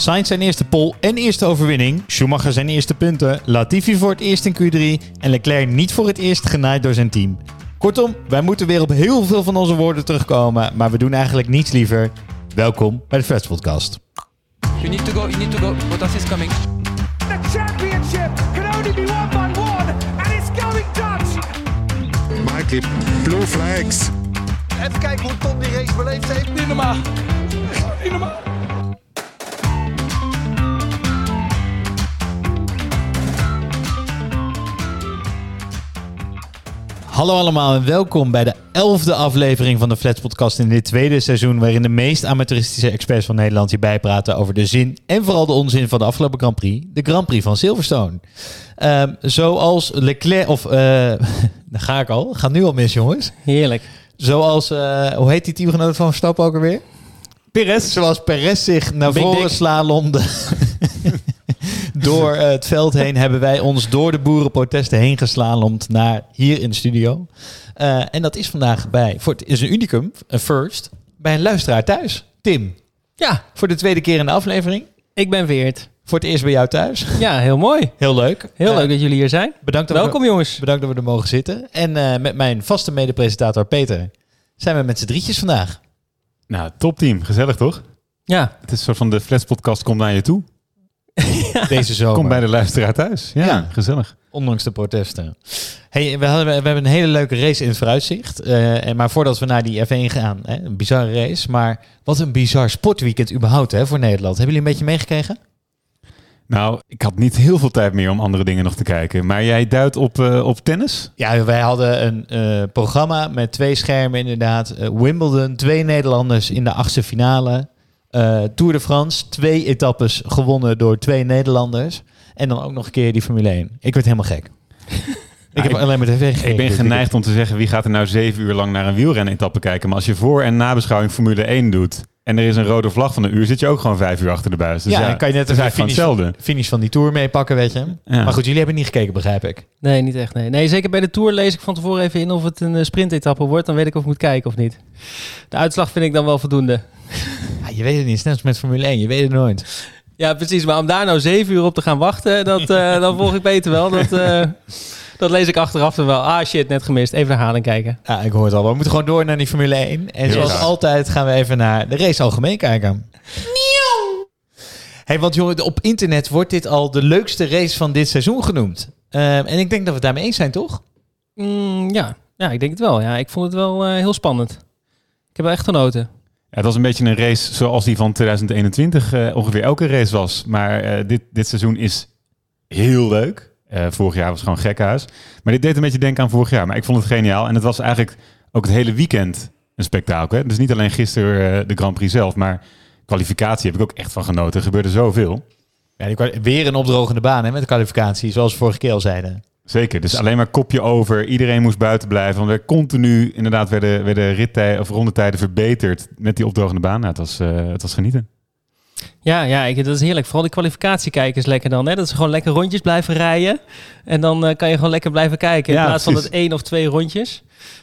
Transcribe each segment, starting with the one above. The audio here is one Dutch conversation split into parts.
Sainz zijn eerste pole en eerste overwinning. Schumacher zijn eerste punten. Latifi voor het eerst in Q3. En Leclerc niet voor het eerst genaaid door zijn team. Kortom, wij moeten weer op heel veel van onze woorden terugkomen. Maar we doen eigenlijk niets liever. Welkom bij de Freds Podcast. You need to go, you need to go. Bottas is coming. The championship can only be won by one, and it's going Dutch. Mikey, blue flags. Even kijken hoe Tom die race beleefd heeft. Niet normaal. Niet normaal. Hallo allemaal en welkom bij de elfde aflevering van de Flats Podcast in dit tweede seizoen, waarin de meest amateuristische experts van Nederland hierbij praten over de zin en vooral de onzin van de afgelopen Grand Prix, de Grand Prix van Silverstone. Ehm, zoals Leclerc, of, eh daar ga ik al, gaat nu al mis jongens. Heerlijk. Zoals, eh, hoe heet die teamgenoot van Verstappen ook alweer? Perez. Zoals Perez zich naar Big voren slalomde door eh, het veld heen, hebben wij ons door de boerenprotesten heen geslalomd naar hier in de studio. Eh, en dat is vandaag bij, voor het is een unicum, een first, bij een luisteraar thuis. Tim, Ja, voor de tweede keer in de aflevering. ik ben Weert. Voor het eerst bij jou thuis. Ja, heel mooi. Heel leuk. Heel Eh, leuk dat jullie hier zijn. Bedankt Welkom we, jongens. bedankt dat we er mogen zitten. En eh, met mijn vaste medepresentator Peter zijn we met z'n drietjes vandaag. Nou, topteam. Gezellig toch? Ja, Het is een soort van de Flats podcast komt naar je toe. Deze zomer. Kom bij de luisteraar thuis. Ja, Ja. gezellig. Ondanks de protesten. Hey, we, hadden, we hebben een hele leuke race in het vooruitzicht. Eh, en maar voordat we naar die F1 gaan, hè, een bizarre race. Maar wat een bizar sportweekend überhaupt hè, voor Nederland. Hebben jullie een beetje meegekregen? Nou, ik had niet heel veel tijd meer om andere dingen nog te kijken. Maar jij duidt op, eh, op tennis? Ja, wij hadden een eh, programma met twee schermen inderdaad. Wimbledon, twee Nederlanders in de achtste finale. Eh, Tour de France, twee etappes gewonnen door twee Nederlanders. En dan ook nog een keer die Formule 1. Ik werd helemaal gek. ik heb ik- alleen maar tv gekeken. Ik ben geneigd om te zeggen, wie gaat er nou zeven uur lang naar een wielrennen-etappe kijken? Maar als je voor- en nabeschouwing Formule 1 doet... en er is een rode vlag van een uur, zit je ook gewoon vijf uur achter de buis. Dus ja, ja, dan kan je net eigenlijk finish, van hetzelfde. finish van die Tour meepakken, weet je. Ja. Maar goed, jullie hebben niet gekeken, begrijp ik. nee, niet echt. Nee. nee, zeker bij de Tour lees ik van tevoren even in of het een eh, sprintetappe wordt. Dan weet ik of ik moet kijken of niet. De uitslag vind ik dan wel voldoende. Ja, je weet het niet, net als met Formule 1, je weet het nooit. Ja, precies. Maar om daar nou zeven uur op te gaan wachten, dat, eh, dan volg ik beter wel. Dat, eh, dat lees ik achteraf dan wel. Ah shit, net gemist. Even naar Halen kijken. Ja, ik hoor het al. We moeten gewoon door naar die Formule 1. En Heel zoals graag. altijd gaan we even naar de race algemeen kijken. Hey, want jongen, op internet wordt dit al de leukste race van dit seizoen genoemd. Ehm, en ik denk dat we het daarmee eens zijn, toch? Mm, ja. ja, ik denk het wel. Ja, ik vond het wel eh, heel spannend. Ik heb wel echt genoten. Ja, het was een beetje een race zoals die van 2021 eh, ongeveer elke race was. Maar eh, dit, dit seizoen is heel leuk. Eh, vorig jaar was gewoon gekhuis. Maar dit deed een beetje denken aan vorig jaar. Maar ik vond het geniaal. En het was eigenlijk ook het hele weekend een spektakel. Hè? Dus niet alleen gisteren eh, de Grand Prix zelf, maar kwalificatie heb ik ook echt van genoten. Er gebeurde zoveel. Ja, weer een opdrogende baan hè, met de kwalificatie, zoals we vorige keer al zeiden. Zeker. Dus alleen maar kopje over. Iedereen moest buiten blijven. Want er continu inderdaad werden, werden rittijden of rondetijden verbeterd met die opdrogende baan. Nou, het, was, eh, het was genieten. Ja, ja ik, dat is heerlijk. Vooral die kwalificatie kijken is lekker dan. Hè? Dat ze gewoon lekker rondjes blijven rijden. En dan eh, kan je gewoon lekker blijven kijken. In Ja, plaats van precies. het één of twee rondjes.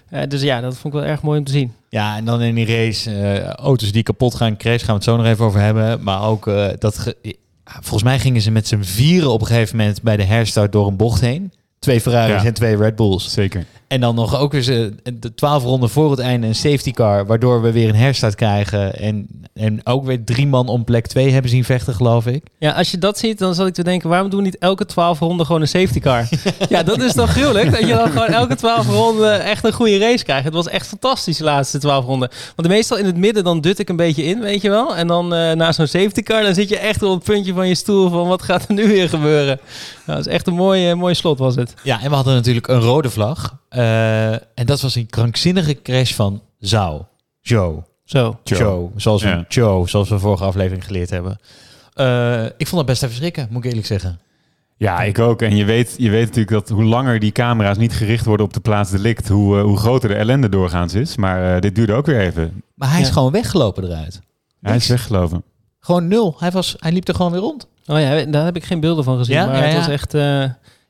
Eh, dus ja, dat vond ik wel erg mooi om te zien. Ja, en dan in die race eh, auto's die kapot gaan, crash, gaan we het zo nog even over hebben. Maar ook eh, dat... ge- ja, volgens mij gingen ze met z'n vieren op een gegeven moment bij de herstart door een bocht heen. Twee Ferraris Ja. en twee Red Bulls. Zeker. En dan nog ook eens de twaalf ronden voor het einde een safety car, waardoor we weer een herstart krijgen. En, en ook weer drie man om plek twee hebben zien vechten, geloof ik. Ja, als je dat ziet, dan zat ik te denken... waarom doen we niet elke twaalf ronden gewoon een safety car? ja, dat is toch gruwelijk? Dat je dan gewoon elke twaalf ronden echt een goede race krijgt. Het was echt fantastisch de laatste twaalf ronden. Want meestal in het midden, dan dut ik een beetje in, weet je wel. En dan eh, na zo'n safety car, dan zit je echt op het puntje van je stoel... van wat gaat er nu weer gebeuren? Nou, dat is echt een mooie, mooie slot was het. Ja, en we hadden natuurlijk een rode vlag. Eh, en dat was een krankzinnige crash van Zhao. Joe. Zo. Joe. Joe. Zoals we, Ja. Joe, zoals we vorige aflevering geleerd hebben. Eh, ik vond dat best even schrikken, moet ik eerlijk zeggen. Ja, ik ook. En je weet, je weet natuurlijk dat hoe langer die camera's niet gericht worden op de plaats delict, hoe, eh, hoe groter de ellende doorgaans is. Maar eh, dit duurde ook weer even. Maar hij is Ja. gewoon weggelopen eruit. Hij is weggelopen. Gewoon nul. Hij, was, hij liep er gewoon weer rond. Oh ja, daar heb ik geen beelden van gezien. Ja? Maar Ja, het was echt...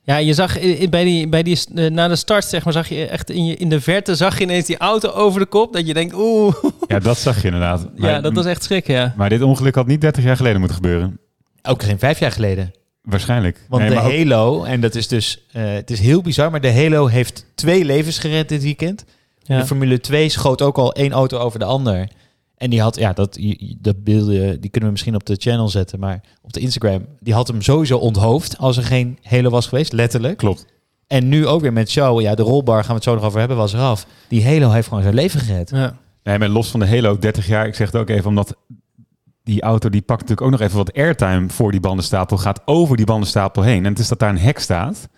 eh, Ja, je zag i- i- bij die, bij die, eh, na de start, zeg maar, zag je echt in, je, in de verte, zag je ineens die auto over de kop. Dat je denkt, oeh. Ja, dat zag je inderdaad. Ja, dat was echt schrik, ja. Maar dit ongeluk had niet 30 jaar geleden moeten gebeuren. Ook geen vijf jaar geleden. Waarschijnlijk. Want Nee, de ook- Halo, en dat is dus, eh, het is heel bizar, maar de Halo heeft twee levens gered dit weekend. ja. De Formule 2 schoot ook al één auto over de ander. En die had, ja, dat, dat beelden, die kunnen we misschien op de channel zetten, maar op de Instagram, die had hem sowieso onthoofd als er geen Halo was geweest, letterlijk. Klopt. En nu ook weer met show, ja, de rolbar gaan we het zo nog over hebben, was eraf. Die Halo heeft gewoon zijn leven gered. ja. Nee, maar los van de Halo 30 jaar, ik zeg het ook even omdat die auto die pakt natuurlijk ook nog even wat airtime voor die bandenstapel, gaat over die bandenstapel heen. En het is dat daar een hek staat.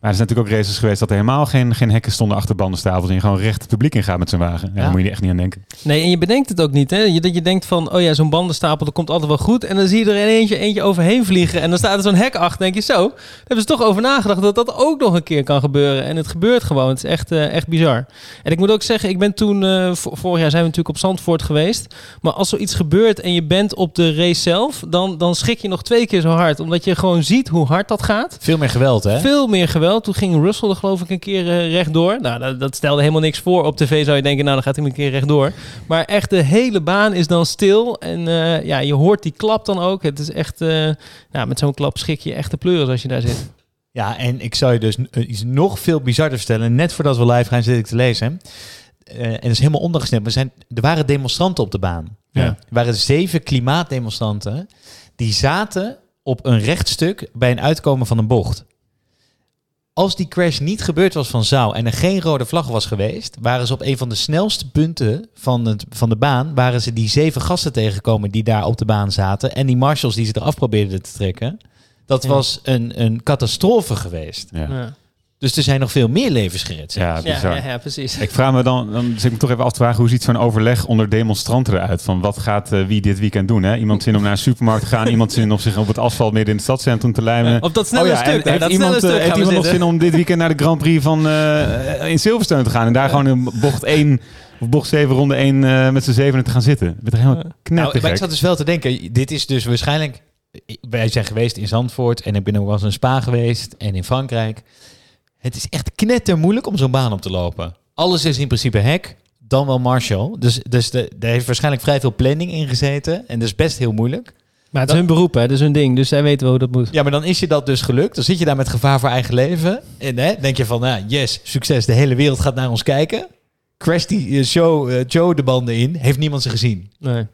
Maar er zijn natuurlijk ook races geweest dat er helemaal geen, geen hekken stonden achter bandenstapels en je gewoon recht het publiek ingaat met zijn wagen. Ja, Ja. Daar moet je er echt niet aan denken. Nee, en je bedenkt het ook niet, hè? Je, dat je denkt van, oh ja, zo'n bandenstapel, dat komt altijd wel goed. En dan zie je er eentje, eentje overheen vliegen. En dan staat er zo'n hek achter. denk je, zo, daar hebben ze toch over nagedacht dat dat ook nog een keer kan gebeuren. En het gebeurt gewoon. Het is echt, eh, echt bizar. En ik moet ook zeggen, ik ben toen, eh, vo- vorig jaar zijn we natuurlijk op Zandvoort geweest. Maar als zoiets gebeurt en je bent op de race zelf, dan, dan schrik je nog twee keer zo hard. Omdat je gewoon ziet hoe hard dat gaat. Veel meer geweld, hè? Veel meer geweld. Toen ging Russell er geloof ik een keer eh, rechtdoor. Nou, dat, dat stelde helemaal niks voor. Op tv zou je denken, nou dan gaat hij een keer rechtdoor. Maar echt de hele baan is dan stil. En eh, ja, je hoort die klap dan ook. Het is echt, eh, ja, met zo'n klap schrik je echt de pleuris als je daar zit. Ja, en ik zou je dus iets nog veel bizarder vertellen. Net voordat we live gaan zit ik te lezen. Eh, en dat is helemaal ondergesneden. Er, zijn, er waren demonstranten op de baan. Ja. Er waren zeven klimaatdemonstranten. Die zaten op een rechtstuk bij een uitkomen van een bocht. Als die crash niet gebeurd was van Zouw en er geen rode vlag was geweest, waren ze op een van de snelste punten van, het, van de baan, waren ze die zeven gasten tegengekomen die daar op de baan zaten en die marshals die ze eraf probeerden te trekken. Dat Ja. was een, een catastrofe geweest. Ja, ja. Ja, Dus er zijn nog veel meer levens gered. ja, ja, ja, precies. Ik vraag me dan, dan zit ik me toch even af te vragen, hoe ziet zo'n overleg onder demonstranten eruit? Van wat gaat eh, wie dit weekend doen? Hè? Iemand zin om naar een supermarkt te gaan, iemand zin om zich op het asfalt midden in het stadscentrum te lijmen. Op dat snelle Oh ja, stuk, en heeft dat iemand, snelle eh, stuk heeft iemand nog zin om dit weekend naar de Grand Prix van eh, in Silverstone te gaan en daar gewoon in bocht 1 of bocht 7 ronde 1 eh, met z'n zevenen te gaan zitten? Ik ben er helemaal Ja. knap Nou, maar ik zat dus wel te denken, dit is dus waarschijnlijk... Wij zijn geweest in Zandvoort en ik ben ook wel eens in Spa geweest en in Frankrijk. Het is echt knetter moeilijk om zo'n baan op te lopen. Alles is in principe hek, dan wel Marshall. Dus, dus de, er heeft waarschijnlijk vrij veel planning in gezeten en dat is best heel moeilijk. Maar het is hun beroep, hè? Dat is hun ding. Dus zij weten wel hoe dat moet. Ja, maar dan is je dat dus gelukt. Dan zit je daar met gevaar voor eigen leven. En hè, denk je van, nou, yes, succes. De hele wereld gaat naar ons kijken. Crash die eh, show, eh, Joe de banden in. Heeft niemand ze gezien. Nee.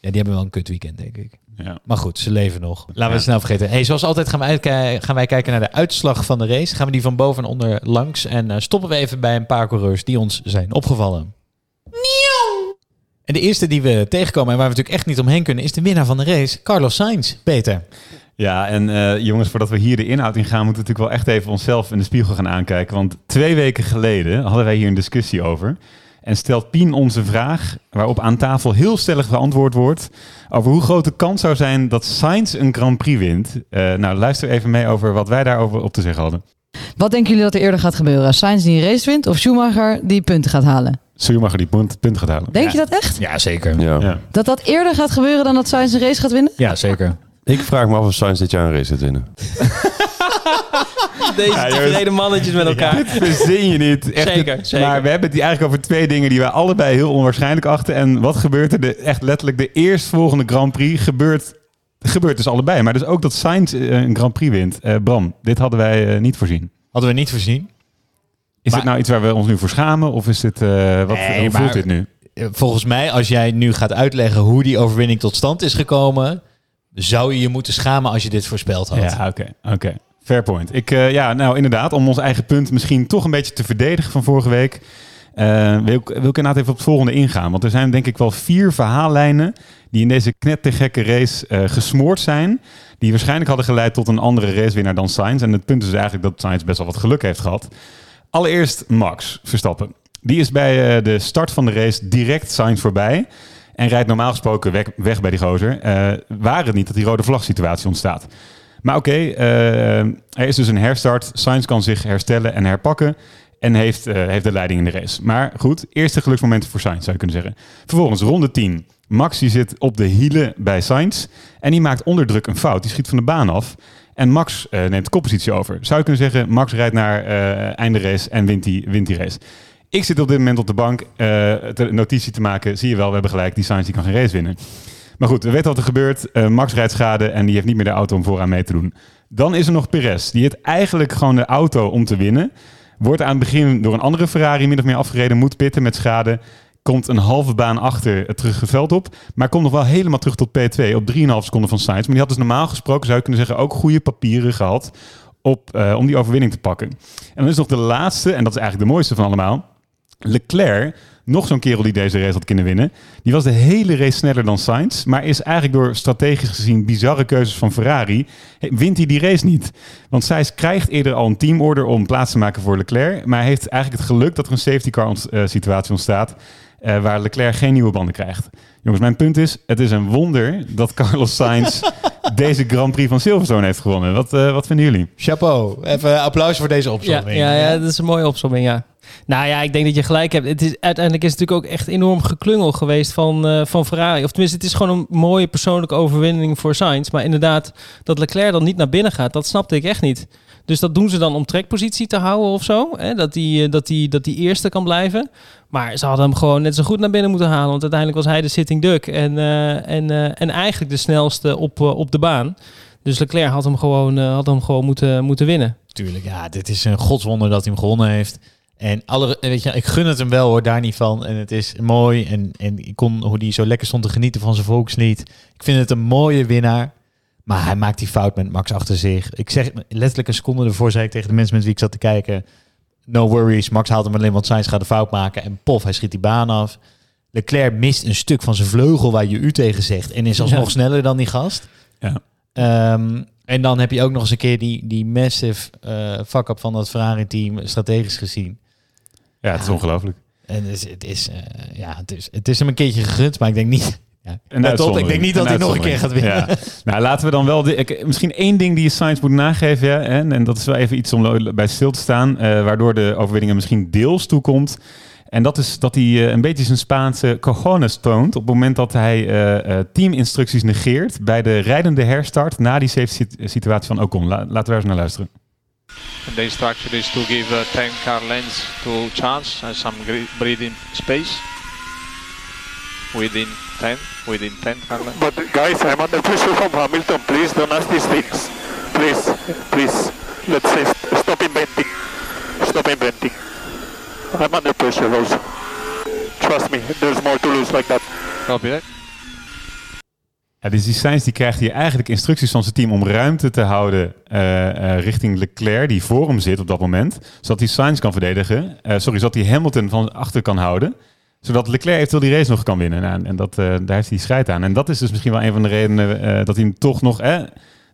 Ja, die hebben wel een kut weekend, denk ik. Ja. Maar goed, ze leven nog. Laten we Ja. het snel vergeten. Hey, zoals altijd gaan, we gaan wij kijken naar de uitslag van de race. Gaan we die van boven en onder langs. En eh, stoppen we even bij een paar coureurs die ons zijn opgevallen. En de eerste die we tegenkomen en waar we natuurlijk echt niet omheen kunnen... is de winnaar van de race, Carlos Sainz. Peter. Ja, en eh, jongens, voordat we hier de inhoud in gaan, moeten we natuurlijk wel echt even onszelf in de spiegel gaan aankijken. Want twee weken geleden hadden wij hier een discussie over. En stelt Pien ons een vraag waarop aan tafel heel stellig geantwoord wordt over hoe groot de kans zou zijn dat Sainz een Grand Prix wint. Eh, nou, luister even mee over wat wij daarover op te zeggen hadden. Wat denken jullie dat er eerder gaat gebeuren? Sainz die een race wint of Schumacher die punten gaat halen? Schumacher die punt, punt gaat halen. Denk je dat echt? Ja, zeker. Ja. Ja. Dat dat eerder gaat gebeuren dan dat Sainz een race gaat winnen? Ja, zeker. Ik vraag me af of Sainz dit jaar een race gaat winnen. Deze Ja, tevreden mannetjes met elkaar. Dit verzin je niet. Echt, Zeker, het- zeker. Maar we hebben het hier eigenlijk over twee dingen die wij allebei heel onwaarschijnlijk achten. En wat gebeurt er? De, echt letterlijk de eerstvolgende Grand Prix gebeurt, gebeurt dus allebei. Maar dus ook dat Sainz eh, een Grand Prix wint. Eh, Bram, dit hadden wij eh, niet voorzien. Hadden we niet voorzien. Is Maar- dit nou iets waar we ons nu voor schamen? Of is dit, eh, wat, Nee, hoe maar- voelt dit nu? Volgens mij, als jij nu gaat uitleggen hoe die overwinning tot stand is gekomen... zou je je moeten schamen als je dit voorspeld had. Ja, oké. oké. Fair point. Ik, eh, ja, nou inderdaad, om ons eigen punt misschien toch een beetje te verdedigen van vorige week... eh, wil, ik, inderdaad even op het volgende ingaan. Want er zijn denk ik wel vier verhaallijnen die in deze knettergekke race eh, gesmoord zijn. Die waarschijnlijk hadden geleid tot een andere racewinnaar dan Sainz. En het punt is dus eigenlijk dat Sainz best wel wat geluk heeft gehad. Allereerst Max Verstappen. Die is bij de start van de race direct Sainz voorbij. En rijdt normaal gesproken weg, weg bij die gozer. Waar het niet dat die rode vlag situatie ontstaat. Maar oké, eh, er is dus een herstart. Sainz kan zich herstellen en herpakken. En heeft, eh, heeft de leiding in de race. Maar goed, eerste geluksmomenten voor Sainz zou je kunnen zeggen. Vervolgens ronde 10. Max die zit op de hielen bij Sainz en die maakt onder druk een fout. Die schiet van de baan af. En Max eh, neemt de koppositie over. Zou je kunnen zeggen, Max rijdt naar eh einde race en wint die, wint die race. Ik zit op dit moment op de bank notitie te maken. Zie je wel, we hebben gelijk. Die Sainz die kan geen race winnen. Maar goed, we weten wat er gebeurt. Eh, Max rijdt schade en die heeft niet meer de auto om vooraan mee te doen. Dan is er nog Perez. Die heeft eigenlijk gewoon de auto om te winnen. Wordt aan het begin door een andere Ferrari min of meer afgereden. Moet pitten met schade. Komt een halve baan achter het terug het veld op. Maar komt nog wel helemaal terug tot P2 op 3,5 seconden van Sainz. Maar die had dus normaal gesproken, zou je kunnen zeggen, ook goede papieren gehad op, eh, om die overwinning te pakken. En dan is nog de laatste, en dat is eigenlijk de mooiste van allemaal. Leclerc, nog zo'n kerel die deze race had kunnen winnen. Die was de hele race sneller dan Sainz. Maar is eigenlijk door strategisch gezien bizarre keuzes van Ferrari... wint hij die race niet. Want Sainz krijgt eerder al een teamorder om plaats te maken voor Leclerc. Maar hij heeft eigenlijk het geluk dat er een safety car ont- eh, situatie ontstaat... eh, waar Leclerc geen nieuwe banden krijgt. Jongens, mijn punt is, het is een wonder dat Carlos Sainz deze Grand Prix van Silverstone heeft gewonnen. Wat, eh, wat vinden jullie? Chapeau. Even applaus voor deze Ja, opzomming. ja, ja, dat is een mooie opzomming, ja. Nou ja, ik denk dat je gelijk hebt. Het is, uiteindelijk is het natuurlijk ook echt enorm geklungel geweest van, eh, van Ferrari. Of tenminste, het is gewoon een mooie persoonlijke overwinning voor Sainz. Maar inderdaad, dat Leclerc dan niet naar binnen gaat, dat snapte ik echt niet. Dus dat doen ze dan om trekpositie te houden of zo. Hè? Dat die, eh, dat, die, dat die eerste kan blijven. Maar ze hadden hem gewoon net zo goed naar binnen moeten halen. Want uiteindelijk was hij de sitting duck. En, eh, en, en eigenlijk de snelste op, op de baan. Dus Leclerc had hem gewoon, had hem gewoon moeten, moeten winnen. Tuurlijk, ja, dit is een godswonder dat hij hem gewonnen heeft. En alle, weet je, ik gun het hem wel hoor, daar niet van. En het is mooi. En, en ik kon hoe hij zo lekker stond te genieten van zijn volkslied. Ik vind het een mooie winnaar. Maar hij maakt die fout met Max achter zich. Ik zeg letterlijk een seconde ervoor, zei ik tegen de mensen met wie ik zat te kijken. No worries, Max haalt hem alleen, want Sainz gaat de fout maken. En pof, hij schiet die baan af. Leclerc mist een stuk van zijn vleugel waar je u tegen zegt. En is alsnog Ja. sneller dan die gast. Ja. Ehm, en dan heb je ook nog eens een keer die, die massive eh fuck-up van dat Ferrari-team, strategisch gezien. Ja, het is ongelooflijk. En het is, het, is, eh, ja, het, is, het is hem een keertje gegund, maar ik denk niet... Ja, ik denk niet dat hij nog een keer gaat winnen. Ja. Nou, laten we dan wel... De, ik- misschien één ding die je Sainz moet nageven. Ja, en, en dat is wel even iets om bij stil te staan. eh, waardoor de overwinning er misschien deels toekomt. En dat is dat hij eh, een beetje zijn Spaanse cojones toont... op het moment dat hij eh, eh, teaminstructies negeert... bij de rijdende herstart na die safety sit- situatie van Ocon. La- laten we daar eens naar luisteren. And the instruction is to give uh, 10 car lengths to chance and some breathing space. Within 10, within 10 car lengths. But guys, I'm under pressure from Hamilton. Please don't ask these things. Please, please. Let's say st- stop inventing. Stop inventing. I'm under pressure also. Trust me, there's more to lose like that. Copy that. Ja, dus die Sainz die krijgt hier eigenlijk instructies van zijn team om ruimte te houden eh, eh, richting Leclerc, die voor hem zit op dat moment. Zodat hij Sainz kan verdedigen. Eh, sorry, zodat hij Hamilton van achter kan houden. Zodat Leclerc eventueel die race nog kan winnen. Nou, en dat, eh, daar heeft hij scheid aan. En dat is dus misschien wel een van de redenen eh, dat hij hem toch nog... Eh,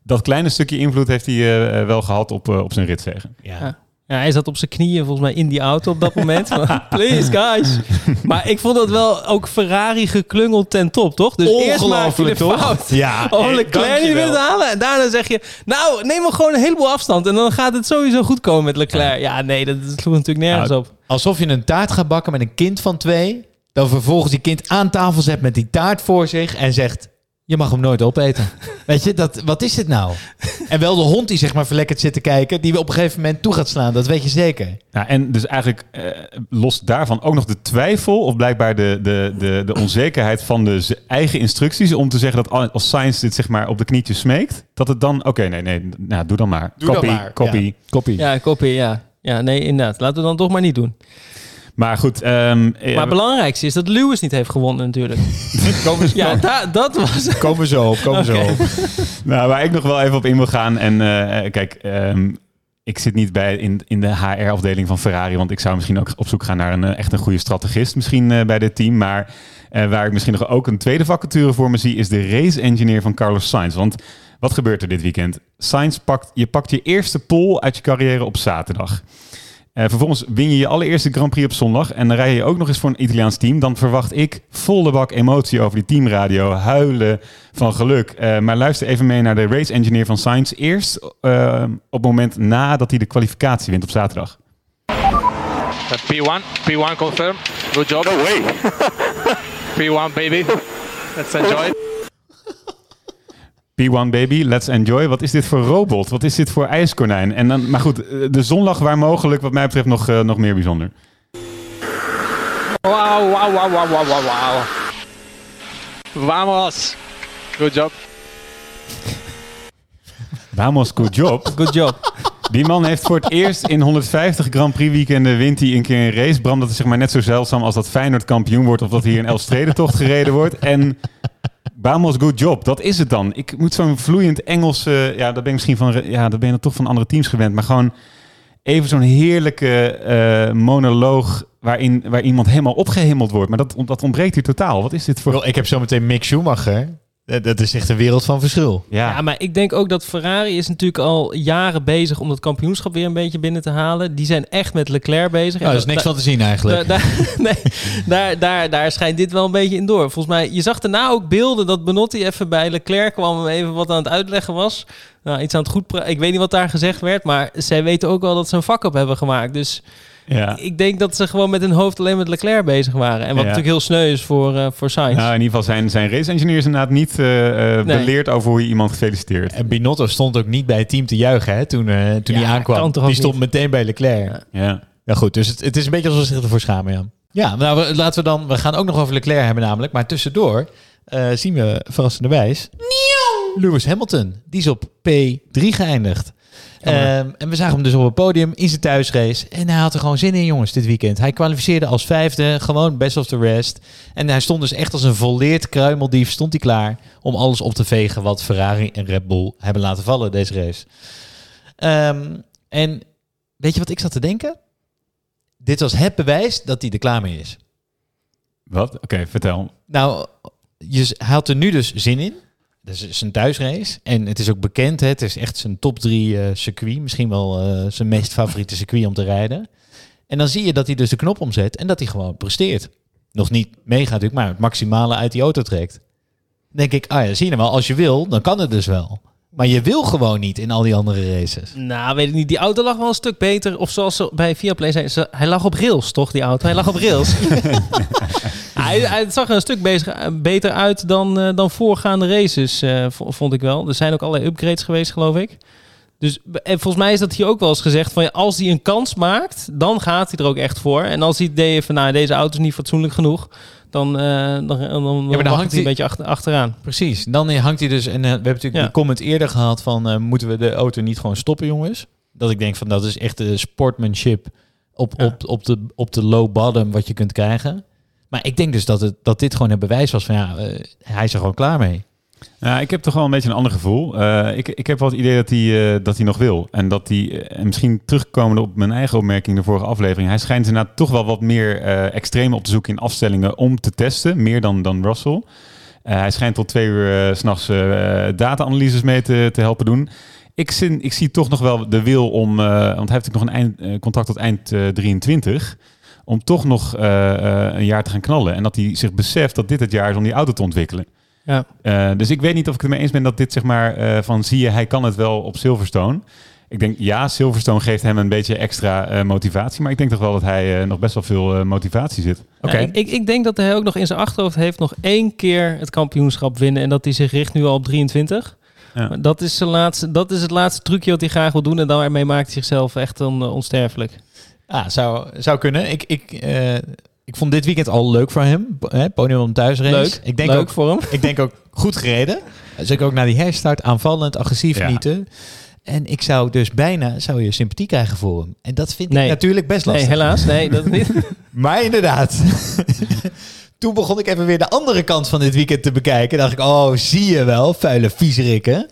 dat kleine stukje invloed heeft hij wel gehad op, op zijn ritzegen. Ja. Ja. Hij zat op zijn knieën volgens mij in die auto op dat moment. Please, guys. Maar ik vond dat wel ook Ferrari geklungeld ten top, toch? Dus eerst maak je de toch? fout Ja, om eh, Leclerc niet te halen. En daarna zeg je, nou, neem maar gewoon een heleboel afstand. En dan gaat het sowieso goed komen met Leclerc. Ja, nee, dat sloeg natuurlijk nergens Nou, op. Alsof je een taart gaat bakken met een kind van twee. Dan vervolgens die kind aan tafel zet met die taart voor zich en zegt... Je mag hem nooit opeten. Weet je, dat, wat is dit nou? En wel de hond die zeg maar verlekkerd zit te kijken... die we op een gegeven moment toe gaat slaan. Dat weet je zeker. Nou, en dus eigenlijk eh, los daarvan ook nog de twijfel, of blijkbaar de, de, de, de onzekerheid van de eigen instructies. Om te zeggen dat al- als Science dit zeg maar op de knietjes smeekt, dat het dan, oké, nee, nee, nou, doe dan maar. Doe dan copy, maar, copy, ja. copy. Ja, kopie, ja. Ja, nee, inderdaad. Laten we dan toch maar niet doen. Maar goed, ehm, eh, Maar het belangrijkste is dat Lewis niet heeft gewonnen natuurlijk. Komen, Ja, da- dat was... komen zo op, komen zo Oké. op. Nou, waar ik nog wel even op in wil gaan. En eh, eh, kijk, ehm, ik zit niet bij in, in de HR-afdeling van Ferrari. Want ik zou misschien ook op zoek gaan naar een echt een goede strategist misschien bij dit team. Maar waar ik misschien nog ook een tweede vacature voor me zie, is de race-engineer van Carlos Sainz. Want wat gebeurt er dit weekend? Sainz pakt, je pakt je eerste pole uit je carrière op zaterdag. Eh, vervolgens win je je allereerste Grand Prix op zondag. En dan rij je ook nog eens voor een Italiaans team. Dan verwacht ik volle bak emotie over die teamradio. Huilen van geluk. Eh, maar luister even mee naar de race engineer van Sainz. Eerst eh, op het moment nadat hij de kwalificatie wint op zaterdag. Uh, P1, P1 confirm. Good job. No way. P1, baby. Let's enjoy. P1 Baby, let's enjoy. Wat is dit voor robot? Wat is dit voor ijskonijn? En dan, maar goed, eh, de zondag waar mogelijk, wat mij betreft, nog, eh, nog meer bijzonder. Wow, wow, wow, wow, wow, wow, wow. Vamos. Good job. Vamos, good job. Good job. Die man heeft voor het eerst in 150 Grand Prix weekenden wint hij een keer een race. Bram, dat is zeg maar net zo zeldzaam als dat Feyenoord kampioen wordt of dat hier een Elfstedentocht gereden wordt. En Vamos, good job. Dat is het dan. Ik moet zo'n vloeiend Engels, eh, ja, dat ben ik misschien van, ja, dat ben je toch van andere teams gewend. Maar gewoon even zo'n heerlijke eh, monoloog waarin, waar iemand helemaal opgehemeld wordt. Maar dat, dat ontbreekt hier totaal. Wat is dit voor... Ik heb zometeen Mick Schumacher. Eh, Dat is echt een wereld van verschil. Ja, Ja, maar ik denk ook dat Ferrari is natuurlijk al jaren bezig om dat kampioenschap weer een beetje binnen te halen. Die zijn echt met Leclerc bezig. Nou, er is niks van te zien eigenlijk. Daar, daar, nee, daar, daar, daar schijnt dit wel een beetje in door. Volgens mij, je zag daarna ook beelden dat Benotti even bij Leclerc kwam en even wat aan het uitleggen was. Nou, iets aan het goed Ik weet niet wat daar gezegd werd, maar zij weten ook wel dat ze een vak op hebben gemaakt. Dus ja. ik denk dat ze gewoon met hun hoofd alleen met Leclerc bezig waren. En wat Ja. natuurlijk heel sneu is voor, eh voor Sainz. Nou, in ieder geval zijn, zijn race engineers inderdaad niet eh, eh, Nee. beleerd over hoe je iemand gefeliciteerd. En Binotto stond ook niet bij het team te juichen hè, toen, eh, toen Ja, hij aankwam. kan toch Die stond niet? meteen bij Leclerc. Ja, Ja. Ja. goed, dus het, het is een beetje alsof ze zich ervoor schamen, ja. Ja, nou, we- laten we dan... We gaan ook nog over Leclerc hebben namelijk. Maar tussendoor eh, zien we verrassenderwijs... Lewis Hamilton. Die is op P3 geëindigd. Ehm, en we zagen hem dus op het podium in zijn thuisrace. En hij had er gewoon zin in, jongens, dit weekend. Hij kwalificeerde als vijfde, gewoon best of the rest. En hij stond dus echt als een volleerd kruimeldief, stond hij klaar om alles op te vegen wat Ferrari en Red Bull hebben laten vallen deze race. Ehm, en weet je wat ik zat te denken? Dit was het bewijs dat hij er klaar mee is. Wat? Oké, vertel. Nou, je, hij had er nu dus zin in. Dat is zijn thuisrace. En het is ook bekend, hè, het is echt zijn top drie eh, circuit. Misschien wel eh, zijn meest favoriete circuit om te rijden. En dan zie je dat hij dus de knop omzet en dat hij gewoon presteert. Nog niet mega natuurlijk, maar het maximale uit die auto trekt. Dan denk ik, ah ja, zie je nou wel, als je wil, dan kan het dus wel. Maar je wil gewoon niet in al die andere races. Nou, weet ik niet. Die auto lag wel een stuk beter. Of zoals ze bij Viaplay zei, ze, hij lag op rails, toch, die auto? Hij lag op rails. hij, hij het zag er een stuk bezig, beter uit dan, eh, dan voorgaande races, eh, vond ik wel. Er zijn ook allerlei upgrades geweest, geloof ik. Dus en volgens mij is dat hier ook wel eens gezegd van als hij een kans maakt, dan gaat hij er ook echt voor. En als hij het deed van nou, deze auto is niet fatsoenlijk genoeg, dan, eh dan, dan, dan, dan wacht hangt hij een beetje achter, achteraan. Precies. Dan hangt hij dus, en eh, we hebben natuurlijk Ja. die comment eerder gehad van, eh, moeten we de auto niet gewoon stoppen, jongens? Dat ik denk van, dat is echt de sportmanship op, Ja. op, op, de, op de low bottom wat je kunt krijgen. Maar ik denk dus dat, het, dat dit gewoon het bewijs was van, ja, eh, hij is er gewoon klaar mee. Ja, ik heb toch wel een beetje een ander gevoel. Eh, ik, ik heb wel het idee dat hij, eh, dat hij nog wil. En dat hij, en misschien terugkomende op mijn eigen opmerking in de vorige aflevering, hij schijnt inderdaad toch wel wat meer extreme op te zoeken in afstellingen om te testen, meer dan, dan Russell. Hij schijnt tot twee uur s s'nachts data-analyses mee te, te helpen doen. Ik, zin, ik zie toch nog wel de wil om, want hij heeft nog een eind, contract tot eind eh, 23, om toch nog eh, eh, een jaar te gaan knallen. En dat hij zich beseft dat dit het jaar is om die auto te ontwikkelen. Ja. Eh, dus ik weet niet of ik het ermee eens ben dat dit zeg maar eh, van zie je, hij kan het wel op Silverstone. Ik denk ja, Silverstone geeft hem een beetje extra eh, motivatie, maar ik denk toch wel dat hij eh, nog best wel veel eh, motivatie zit. Oké. Ja, ik, ik, ik denk dat hij ook nog in zijn achterhoofd heeft nog één keer het kampioenschap winnen. En dat hij zich richt nu al op 23. Ja. Dat, is zijn laatste, dat is het laatste trucje wat hij graag wil doen. En daarmee maakt hij zichzelf echt on, onsterfelijk. Ja, zou, zou kunnen. Ik, ik, eh, ik vond dit weekend al leuk voor hem. Hè, podium om thuisrace. Leuk. Ik denk Leuk ook voor hem. Ik denk ook goed gereden. Zeker ook na die herstart, aanvallend, agressief Ja. niet. En ik zou dus bijna zou je sympathie krijgen voor hem. En dat vind Nee. ik natuurlijk best lastig. Nee, helaas. Nee, dat niet. Maar inderdaad. Toen begon ik even weer de andere kant van dit weekend te bekijken. Dacht ik, oh, zie je wel, vuile viezerikken.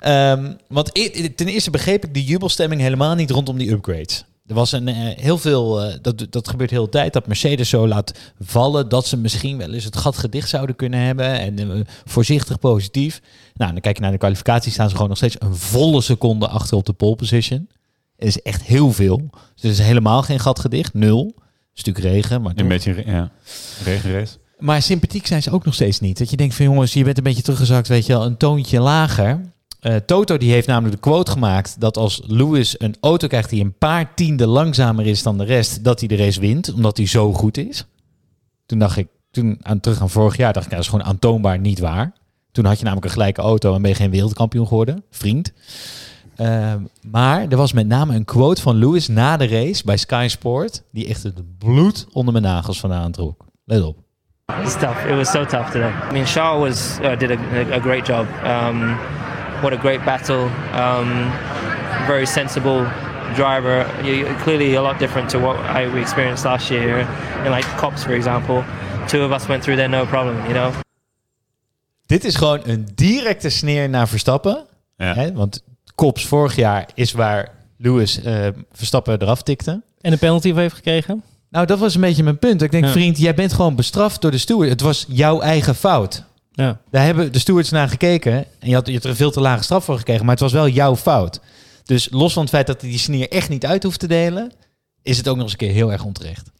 Ehm want e- ten eerste begreep ik de jubelstemming helemaal niet rondom die upgrades. Er was een, eh, heel veel, eh, dat, dat gebeurt heel de tijd, dat Mercedes zo laat vallen dat ze misschien wel eens het gat gedicht zouden kunnen hebben. En eh, voorzichtig positief. Nou, dan kijk je naar de kwalificatie, staan ze gewoon nog steeds een volle seconde achter op de pole position. Het is echt heel veel. Dus er is helemaal geen gat gedicht, nul. Het is natuurlijk regen, maar Een toch. beetje re- ja, regenrace. Maar sympathiek zijn ze ook nog steeds niet. Dat je denkt van jongens, je bent een beetje teruggezakt, weet je wel, een toontje lager. Eh, Toto die heeft namelijk de quote gemaakt dat als Lewis een auto krijgt die een paar tienden langzamer is dan de rest, dat hij de race wint, omdat hij zo goed is. Toen dacht ik, toen aan terug aan vorig jaar dacht ik, nou, dat is gewoon aantoonbaar niet waar. Toen had je namelijk een gelijke auto en ben je geen wereldkampioen geworden, vriend. Ehm, maar er was met name een quote van Lewis na de race bij Sky Sport, die echt het bloed onder mijn nagels vandaan trok. Let op. It's tough. It was so tough today. I mean, Charles was uh, did a, a great job. Um, what a great battle. Um, very sensible driver. You, clearly a lot different to what I, we experienced last year. In like Cops, for example, two of us went through there no problem. You know. Dit is gewoon een directe sneer naar Verstappen. Ja. Hè? Want Kops vorig jaar is waar Lewis eh, Verstappen eraf tikte. En een penalty heeft gekregen. Nou, dat was een beetje mijn punt. Ik denk, Ja. vriend, jij bent gewoon bestraft door de steward. Het was jouw eigen fout. Ja. Daar hebben de stewards naar gekeken. En je had, je had er een veel te lage straf voor gekregen. Maar het was wel jouw fout. Dus los van het feit dat hij die sneer echt niet uit hoeft te delen... is het ook nog eens een keer heel erg onterecht.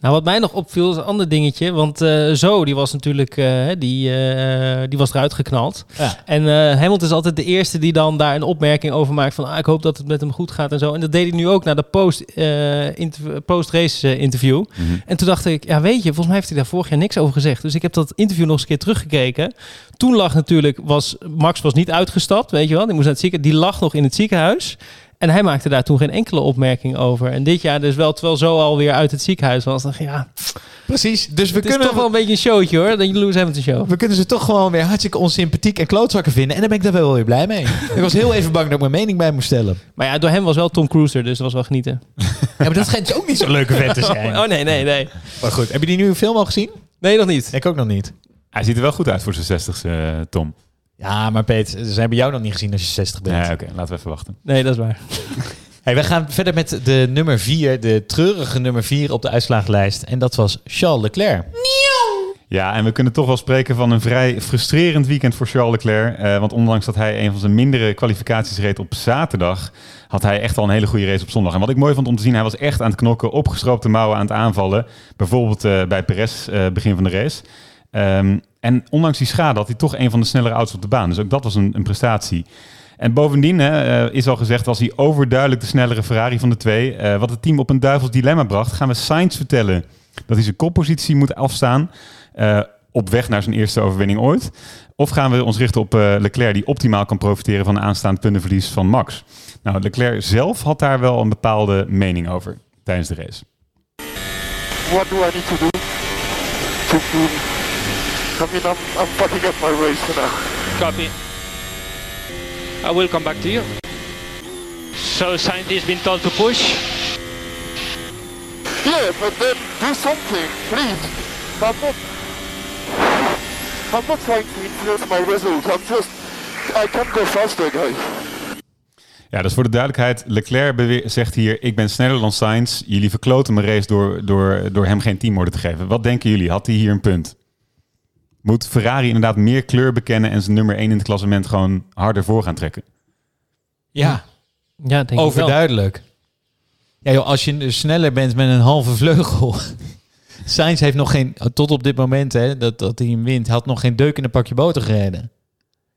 Nou, wat mij nog opviel is een ander dingetje. Want eh, Zo, die was natuurlijk eh, die, eh, die was eruit geknald. Ja. En Hamilton is altijd de eerste die dan daar een opmerking over maakt. Van ah, ik hoop dat het met hem goed gaat en zo. En dat deed hij nu ook na de interv- post-race interview. Mhm. En toen dacht ik, ja weet je, volgens mij heeft hij daar vorig jaar niks over gezegd. Dus ik heb dat interview nog eens een keer teruggekeken. Toen lag natuurlijk, was, Max was niet uitgestapt, weet je wel. Die moest naar het ziekenhuis. Die lag nog in het ziekenhuis. En hij maakte daar toen geen enkele opmerking over. En dit jaar dus wel, terwijl zo alweer uit het ziekenhuis was. dacht ik, ja, Precies. Dus we het is kunnen, toch wel een beetje een showtje hoor. Dat Lewis Hamilton show. we kunnen ze toch gewoon weer hartstikke onsympathiek en klootzakken vinden. En dan ben ik daar wel weer blij mee. ik was heel even bang dat ik mijn mening bij moest stellen. Maar ja, door hem was wel Tom Cruise er, dus dat was wel genieten. Ja, maar dat schijnt dus ook niet zo'n leuke vent te zijn. Oh nee, nee, nee. Maar goed, heb je die nieuwe film al gezien? Nee, nog niet. Ik ook nog niet. Hij ziet er wel goed uit voor zijn 60 eh Tom. Ja, maar Peet, ze hebben jou nog niet gezien als je 60 bent. Ja, oké, laten we even wachten. Nee, dat is waar. Hey, we gaan verder met de nummer 4, de treurige nummer 4 op de uitslagenlijst. En dat was Charles Leclerc. Ja, en we kunnen toch wel spreken van een vrij frustrerend weekend voor Charles Leclerc. Eh, want ondanks dat hij een van zijn mindere kwalificaties reed op zaterdag, had hij echt al een hele goede race op zondag. En wat ik mooi vond om te zien, hij was echt aan het knokken, opgestroopte mouwen aan het aanvallen. Bijvoorbeeld eh, bij Perez eh, begin van de race. Ehm, en ondanks die schade had hij toch een van de snellere auto's op de baan. Dus ook dat was een, een prestatie. En bovendien hè, eh, is al gezegd, was hij overduidelijk de snellere Ferrari van de twee. Eh, wat het team op een duivels dilemma bracht, gaan we Sainz vertellen dat hij zijn koppositie moet afstaan. eh, op weg naar zijn eerste overwinning ooit. Of gaan we ons richten op Leclerc, die optimaal kan profiteren van een aanstaand puntenverlies van Max? Nou, Leclerc zelf had daar wel een bepaalde mening over tijdens de race. What do I need to do mean, I'm, I'm fucking up my race now. Copy. I will come back to you. So scientist been told to push. Yeah, but then do something, please. I'm not. I'm not trying to influence my result. I'm just. I can't go faster, guys. Ja, dus voor de duidelijkheid, Leclerc zegt hier, ik ben sneller dan Sainz. Jullie verkloten mijn race door, door, door hem geen teamorde te geven. Wat denken jullie? Had hij hier een punt? Moet Ferrari inderdaad meer kleur bekennen en zijn nummer 1 in het klassement gewoon harder voor gaan trekken? Ja, Ja, denk ik wel. overduidelijk. Ja, joh, als je sneller bent met een halve vleugel. Sainz heeft nog geen, tot op dit moment hè, dat, dat hij hem wint, had nog geen deuk in een pakje boter gereden.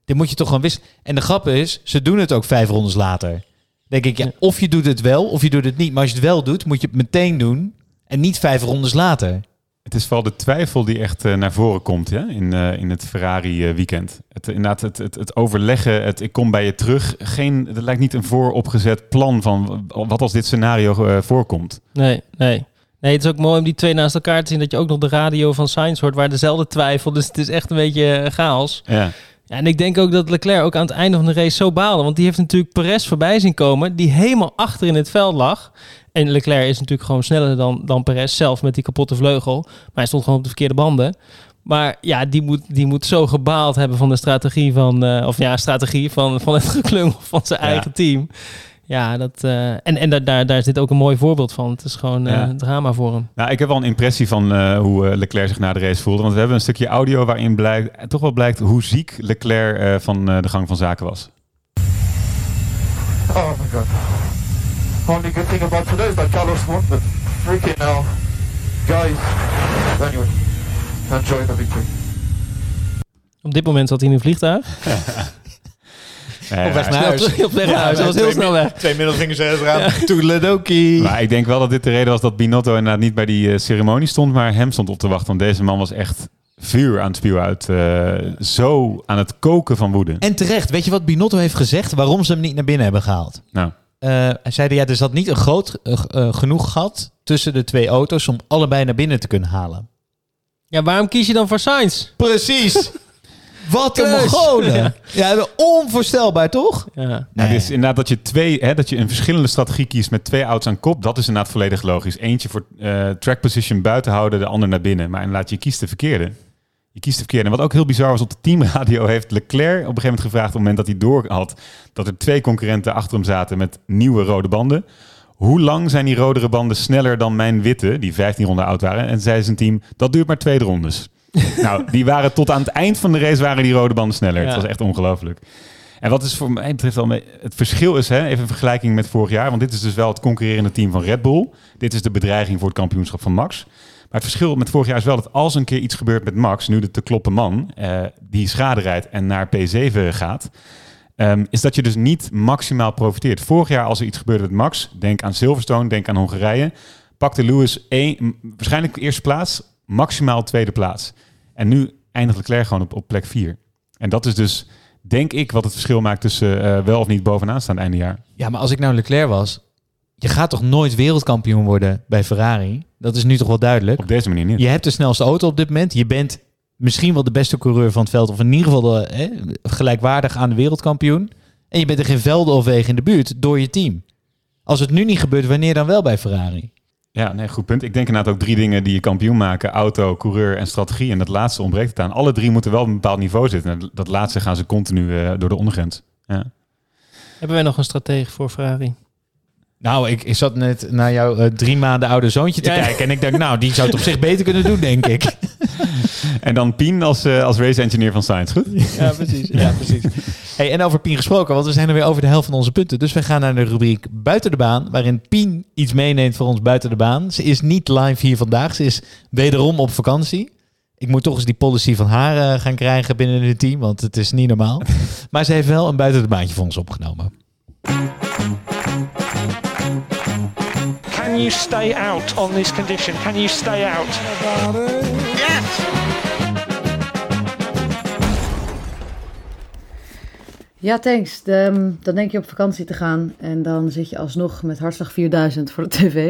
Dit moet je toch gewoon wisselen. En de grap is, ze doen het ook vijf rondes later. Denk ik, ja, of je doet het wel, of je doet het niet. Maar als je het wel doet, moet je het meteen doen. En niet vijf rondes later. Het is vooral de twijfel die echt eh, naar voren komt ja? in, eh, in het Ferrari-weekend. het, inderdaad, het, het, het overleggen, het ik kom bij je terug. Geen, het lijkt niet een vooropgezet plan van wat als dit scenario eh, voorkomt. Nee, nee. Nee, het is ook mooi om die twee naast elkaar te zien. Dat je ook nog de radio van Sainz hoort waar dezelfde twijfel. Dus het is echt een beetje eh, chaos. Ja. Ja, en ik denk ook dat Leclerc ook aan het einde van de race zo baalde. Want die heeft natuurlijk Perez voorbij zien komen. Die helemaal achter in het veld lag. En Leclerc is natuurlijk gewoon sneller dan, dan Perez zelf met die kapotte vleugel. Maar hij stond gewoon op de verkeerde banden. Maar ja, die moet, die moet zo gebaald hebben van de strategie van... eh, of ja, strategie van, van het geklungel van zijn Ja. eigen team. Ja, dat, eh, en, en daar, daar, daar is dit ook een mooi voorbeeld van. Het is gewoon eh, Ja. drama voor hem. Nou, ik heb wel een impressie van eh, hoe Leclerc zich na de race voelde. Want we hebben een stukje audio waarin blijkt, toch wel blijkt hoe ziek Leclerc eh, van eh, de gang van zaken was. Oh my god. Only good thing about today is that Carlos won, but freaking hell. Guys. Anyway, enjoy the victory. Op dit moment zat hij in een vliegtuig. Ja, Op weg ja. naar huis. Op weg naar huis, dat was heel twee snel weg. Twee middelvingers eraan. Toedeledokie. Maar ik denk wel dat dit de reden was dat Binotto inderdaad niet bij die eh, ceremonie stond, maar hem stond op te wachten. Want deze man was echt vuur aan het spuwen uit. eh, zo aan het koken van woede. En terecht, weet je wat Binotto heeft gezegd? Waarom ze hem niet naar binnen hebben gehaald? Nou, Eh, hij zei, ja, er zat niet een groot eh, eh, genoeg gat tussen de twee auto's om allebei naar binnen te kunnen halen. Ja, waarom kies je dan voor Sainz? Precies. Wat een Keus. Mongolen. Ja, onvoorstelbaar toch? Ja. Nou, dit is inderdaad dat je twee, hè, dat je een verschillende strategie kiest met twee auto's aan kop. Dat is inderdaad volledig logisch. Eentje voor eh, track position buiten houden, de ander naar binnen. Maar inderdaad, je kiest de verkeerde. Je kiest de verkeerde. En wat ook heel bizar was, op de teamradio heeft Leclerc op een gegeven moment gevraagd, op het moment dat hij door had, dat er twee concurrenten achter hem zaten met nieuwe rode banden. Hoe lang zijn die rodere banden sneller dan mijn witte, die 15 ronden oud waren? En zei zijn team, dat duurt maar twee rondes. nou, die waren tot aan het eind van de race waren die rode banden sneller. Ja. Het was echt ongelooflijk. En wat is voor mij betreft mee- het verschil is, hè, even een vergelijking met vorig jaar, want dit is dus wel het concurrerende team van Red Bull. Dit is de bedreiging voor het kampioenschap van Max. Maar het verschil met vorig jaar is wel dat als een keer iets gebeurt met Max, nu de te kloppen man, eh, die schade rijdt en naar P7 gaat, ehm, is dat je dus niet maximaal profiteert. Vorig jaar als er iets gebeurde met Max, denk aan Silverstone, denk aan Hongarije, pakte Lewis één, waarschijnlijk eerste plaats, maximaal tweede plaats. En nu eindigt Leclerc gewoon op, op plek 4. En dat is dus, denk ik, wat het verschil maakt tussen eh, wel of niet bovenaan staan einde jaar. Ja, maar als ik nou Leclerc was, je gaat toch nooit wereldkampioen worden bij Ferrari? Dat is nu toch wel duidelijk? Op deze manier niet. Je hebt de snelste auto op dit moment. Je bent misschien wel de beste coureur van het veld. Of in ieder geval de, hè, gelijkwaardig aan de wereldkampioen. En je bent er geen velden of wegen in de buurt door je team. Als het nu niet gebeurt, wanneer dan wel bij Ferrari? Ja, nee, goed punt. Ik denk inderdaad ook drie dingen die je kampioen maken. Auto, coureur en strategie. En dat laatste ontbreekt het aan. Alle drie moeten wel op een bepaald niveau zitten. En dat laatste gaan ze continu eh, door de ondergrens. Ja. Hebben wij nog een stratege voor Ferrari? Nou, ik, ik zat net naar jouw eh, drie maanden oude zoontje te Ja, ja. kijken. En ik dacht, nou, die zou het op zich beter kunnen doen, denk ik. En dan Pien als, eh, als race engineer van Science. Goed? Ja, precies. Ja, precies. Hey, en over Pien gesproken, want we zijn er weer over de helft van onze punten. Dus we gaan naar de rubriek Buiten de Baan, waarin Pien iets meeneemt voor ons buiten de baan. Ze is niet live hier vandaag, ze is wederom op vakantie. Ik moet toch eens die policy van haar eh, gaan krijgen binnen het team, want het is niet normaal. maar ze heeft wel een buiten de baantje voor ons opgenomen. Can you stay out on this condition? Can you stay out? Ja, thanks. De, ehm, dan denk je op vakantie te gaan en dan zit je alsnog met hartslag 4000 voor de tv.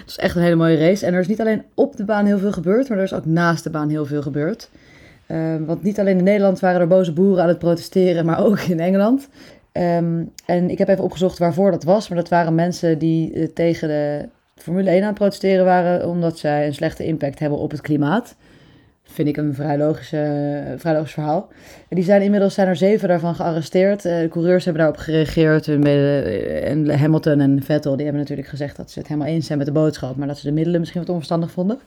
Het is echt een hele mooie race. En er is niet alleen op de baan heel veel gebeurd, maar er is ook naast de baan heel veel gebeurd. Eh, want niet alleen in Nederland waren er boze boeren aan het protesteren, maar ook in Engeland. Ehm, en ik heb even opgezocht waarvoor dat was. Maar dat waren mensen die eh, tegen de Formule 1 aan het protesteren waren, omdat zij een slechte impact hebben op het klimaat. Vind ik een vrij, logische, vrij logisch verhaal. En die zijn inmiddels zijn er zeven daarvan gearresteerd. Eh, de coureurs hebben daarop gereageerd. Mede- En Hamilton en Vettel die hebben natuurlijk gezegd dat ze het helemaal eens zijn met de boodschap, maar dat ze de middelen misschien wat onverstandig vonden.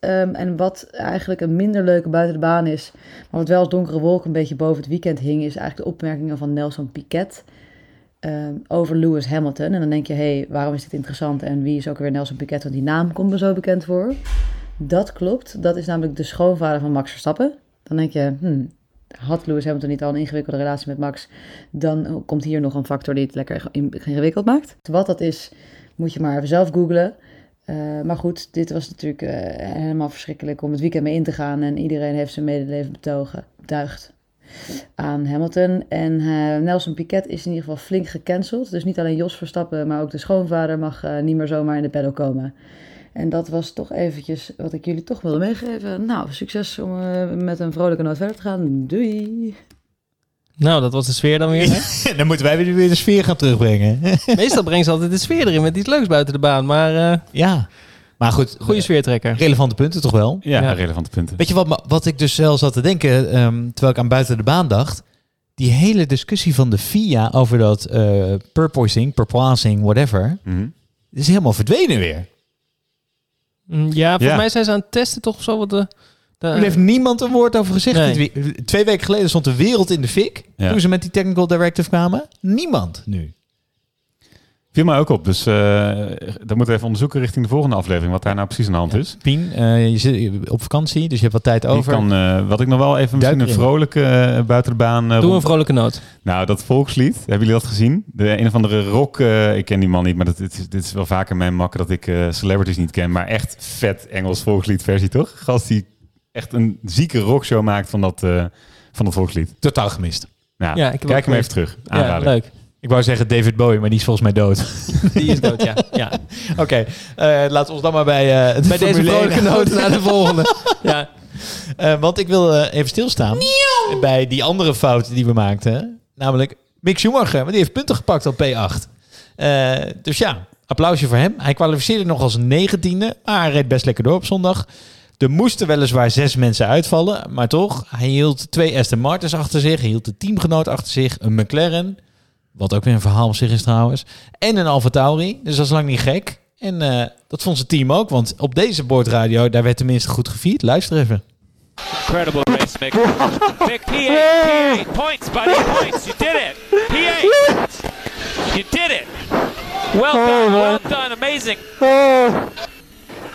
Ehm, en wat eigenlijk een minder leuke buiten de baan is, maar wat wel als donkere wolk een beetje boven het weekend hing, is eigenlijk de opmerkingen van Nelson Piquet ehm, over Lewis Hamilton. En dan denk je, hé, hey, waarom is dit interessant en wie is ook weer Nelson Piquet? Want die naam komt me zo bekend voor. Dat klopt, dat is namelijk de schoonvader van Max Verstappen. Dan denk je, hmm, had Lewis Hamilton niet al een ingewikkelde relatie met Max, dan komt hier nog een factor die het lekker in- ingewikkeld maakt. Wat dat is, moet je maar even zelf googlen. Eh, maar goed, dit was natuurlijk eh, helemaal verschrikkelijk om het weekend mee in te gaan. En iedereen heeft zijn medeleven betogen, betuigd aan Hamilton. En eh, Nelson Piquet is in ieder geval flink gecanceld. Dus niet alleen Jos Verstappen, maar ook de schoonvader mag eh, niet meer zomaar in de paddock komen. En dat was toch eventjes wat ik jullie toch wilde meegeven. Nou, succes om eh, met een vrolijke noot verder te gaan. Doei! Nou, dat was de sfeer dan weer. hè? Dan moeten wij weer de sfeer gaan terugbrengen. Meestal brengt ze altijd de sfeer erin met iets leuks buiten de baan. Maar eh ja, maar goed. goede sfeertrekker. Relevante punten toch wel? Ja, Ja. relevante punten. Weet je wat, wat ik dus zelf zat te denken, ehm, terwijl ik aan buiten de baan dacht? Die hele discussie van de FIA over dat eh purposing, purposing, whatever, Mhm. is helemaal verdwenen weer. Mm, Ja, volgens Ja. mij zijn ze aan het testen toch of zo wat de... de Er heeft niemand een woord over gezegd. Nee. Twee weken geleden stond de wereld in de fik Ja. toen ze met die technical directive kwamen. Niemand nu. Viel mij ook op. Dus eh dat moeten we even onderzoeken richting de volgende aflevering. Wat daar nou precies aan de hand is. Pien, eh, je zit op vakantie, dus je hebt wat tijd over. kan, eh, wat ik nog wel even misschien een vrolijke eh, buiten de baan... Doe rond- een vrolijke noot. Nou, dat volkslied, hebben jullie dat gezien? De een of andere rock, eh, ik ken die man niet, maar dat, dit, is, dit is wel vaker mijn makker dat ik eh, celebrities niet ken. Maar echt vet Engels volkslied versie, toch? Gast die echt een zieke rockshow maakt van dat, eh, van dat volkslied. Totaal gemist. Nou, Ja, ik kijk hem even terug. Ja, Aanrader. leuk. Ik wou zeggen David Bowie, maar die is volgens mij dood. Die is dood, ja. ja. Oké, eh, laten we ons dan maar bij, eh, de Bij deze Formule 1 vrolijke noot houden. naar de volgende. Ja. Eh, want ik wil even stilstaan bij die andere fout die we maakten. Namelijk Mick Schumacher, want die heeft punten gepakt op P8. Eh, dus ja, applausje voor hem. Hij kwalificeerde nog als negentiende, maar hij reed best lekker door op zondag. Er moesten weliswaar zes mensen uitvallen, maar toch, hij hield twee Aston Martins achter zich. Hij hield de teamgenoot achter zich, een McLaren, wat ook weer een verhaal op zich is trouwens, en een Alfa Tauri. Dus dat is lang niet gek. En eh, dat vond zijn team ook, want op deze boordradio, daar werd tenminste goed gevierd. Luister even. Incredible race, Mick. Mick, P8, P8, points, buddy, points. You did it. P8. You did it. Well done, well done, amazing. Oh,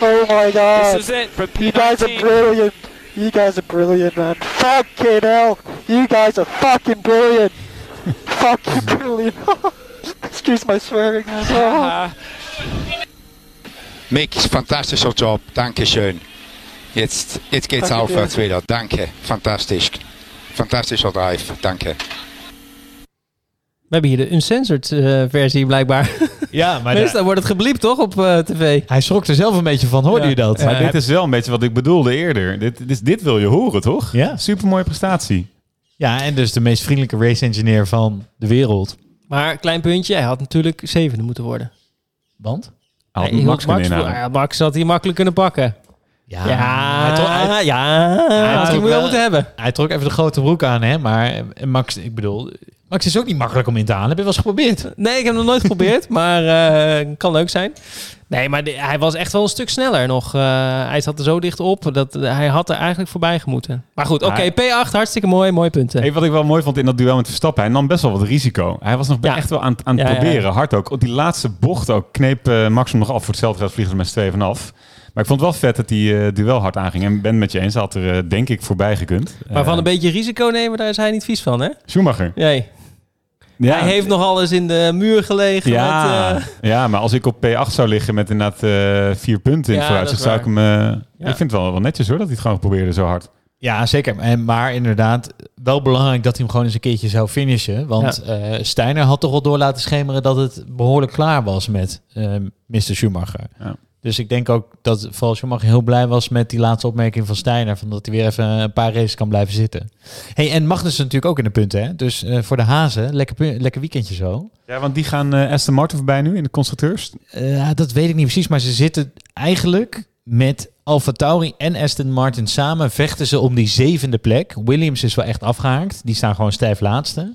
oh my god. This is it for You guys are P19. brilliant. You guys are brilliant, man. Fucking hell. You guys are fucking brilliant. Fucking brilliant. Excuse my swearing. Oh. Mick, fantastischer Job, danke schön. Jetzt, jetzt geht's Danke dir. aufwärts wieder, danke, fantastisch. Fantastischer Drive, danke. We hebben hier de uncensored eh, versie blijkbaar. Ja, maar Meestal wordt het gebliept toch op eh, tv? Hij schrok er zelf een beetje van, hoorde Ja. je dat? Maar Ja, dit is wel een beetje wat ik bedoelde eerder. Dit, dit, dit wil je horen, toch? Ja. Supermooie prestatie. Ja, en dus de meest vriendelijke race engineer van de wereld. Maar klein puntje, hij had natuurlijk zevende moeten worden. Want? Hij had Hij Max ja, Max had hij makkelijk kunnen pakken. Ja, Ja, hij trok, hij, ja, hij had hij trok wel wel- moeten hebben. hij trok even de grote broek aan, hè? Maar eh, Max, ik bedoel, Max is ook niet makkelijk om in te halen. Heb je wel eens geprobeerd? Nee, ik heb hem nog nooit geprobeerd, maar eh, kan leuk zijn. Nee, maar de- hij was echt wel een stuk sneller nog. Eh, hij zat er zo dicht op dat hij had er eigenlijk voorbij gemoeten. Maar goed, oké, Maar- P8, hartstikke mooi, mooie punten. Hey, wat ik wel mooi vond in dat duel met Verstappen, hij nam best wel wat risico. Hij was nog Ja. echt wel aan, aan het Ja, ja, ja. proberen, hard ook. Op die laatste bocht ook kneep eh, Max hem nog af. Voor hetzelfde geld vliegen ze met z'n tweeën vanaf. Maar ik vond het wel vet dat die eh, duel hard aanging. En ben met je eens, hij had er denk ik voorbij gekund. maar van een beetje risico nemen, daar is hij niet vies van, hè? Schumacher. Nee. Ja, Hij heeft nogal eens in de muur gelegen ja, met... eh, ja, maar als ik op P8 zou liggen met inderdaad eh, vier punten in Ja, vooruitzicht, zou ik hem... eh, Ja. Ik vind het wel, wel netjes hoor, dat hij het gewoon probeerde zo hard. Ja, zeker. En, maar inderdaad, wel belangrijk dat hij hem gewoon eens een keertje zou finishen. Want eh Steiner had toch wel door laten schemeren dat het behoorlijk klaar was met eh Mr. Schumacher. Ja. Dus ik denk ook dat vooral Schumacher heel blij was met die laatste opmerking van Steiner. Van dat hij weer even een paar races kan blijven zitten. Hey, en Magnus is natuurlijk ook in de punten. Hè? Dus eh, voor de Hazen, lekker, lekker weekendje zo. Ja, want die gaan eh, Aston Martin voorbij nu in de constructeurs. Eh, dat weet ik niet precies, maar ze zitten eigenlijk met Alfa Tauri en Aston Martin samen vechten ze om die zevende plek. Williams is wel echt afgehaakt. Die staan gewoon stijf laatste.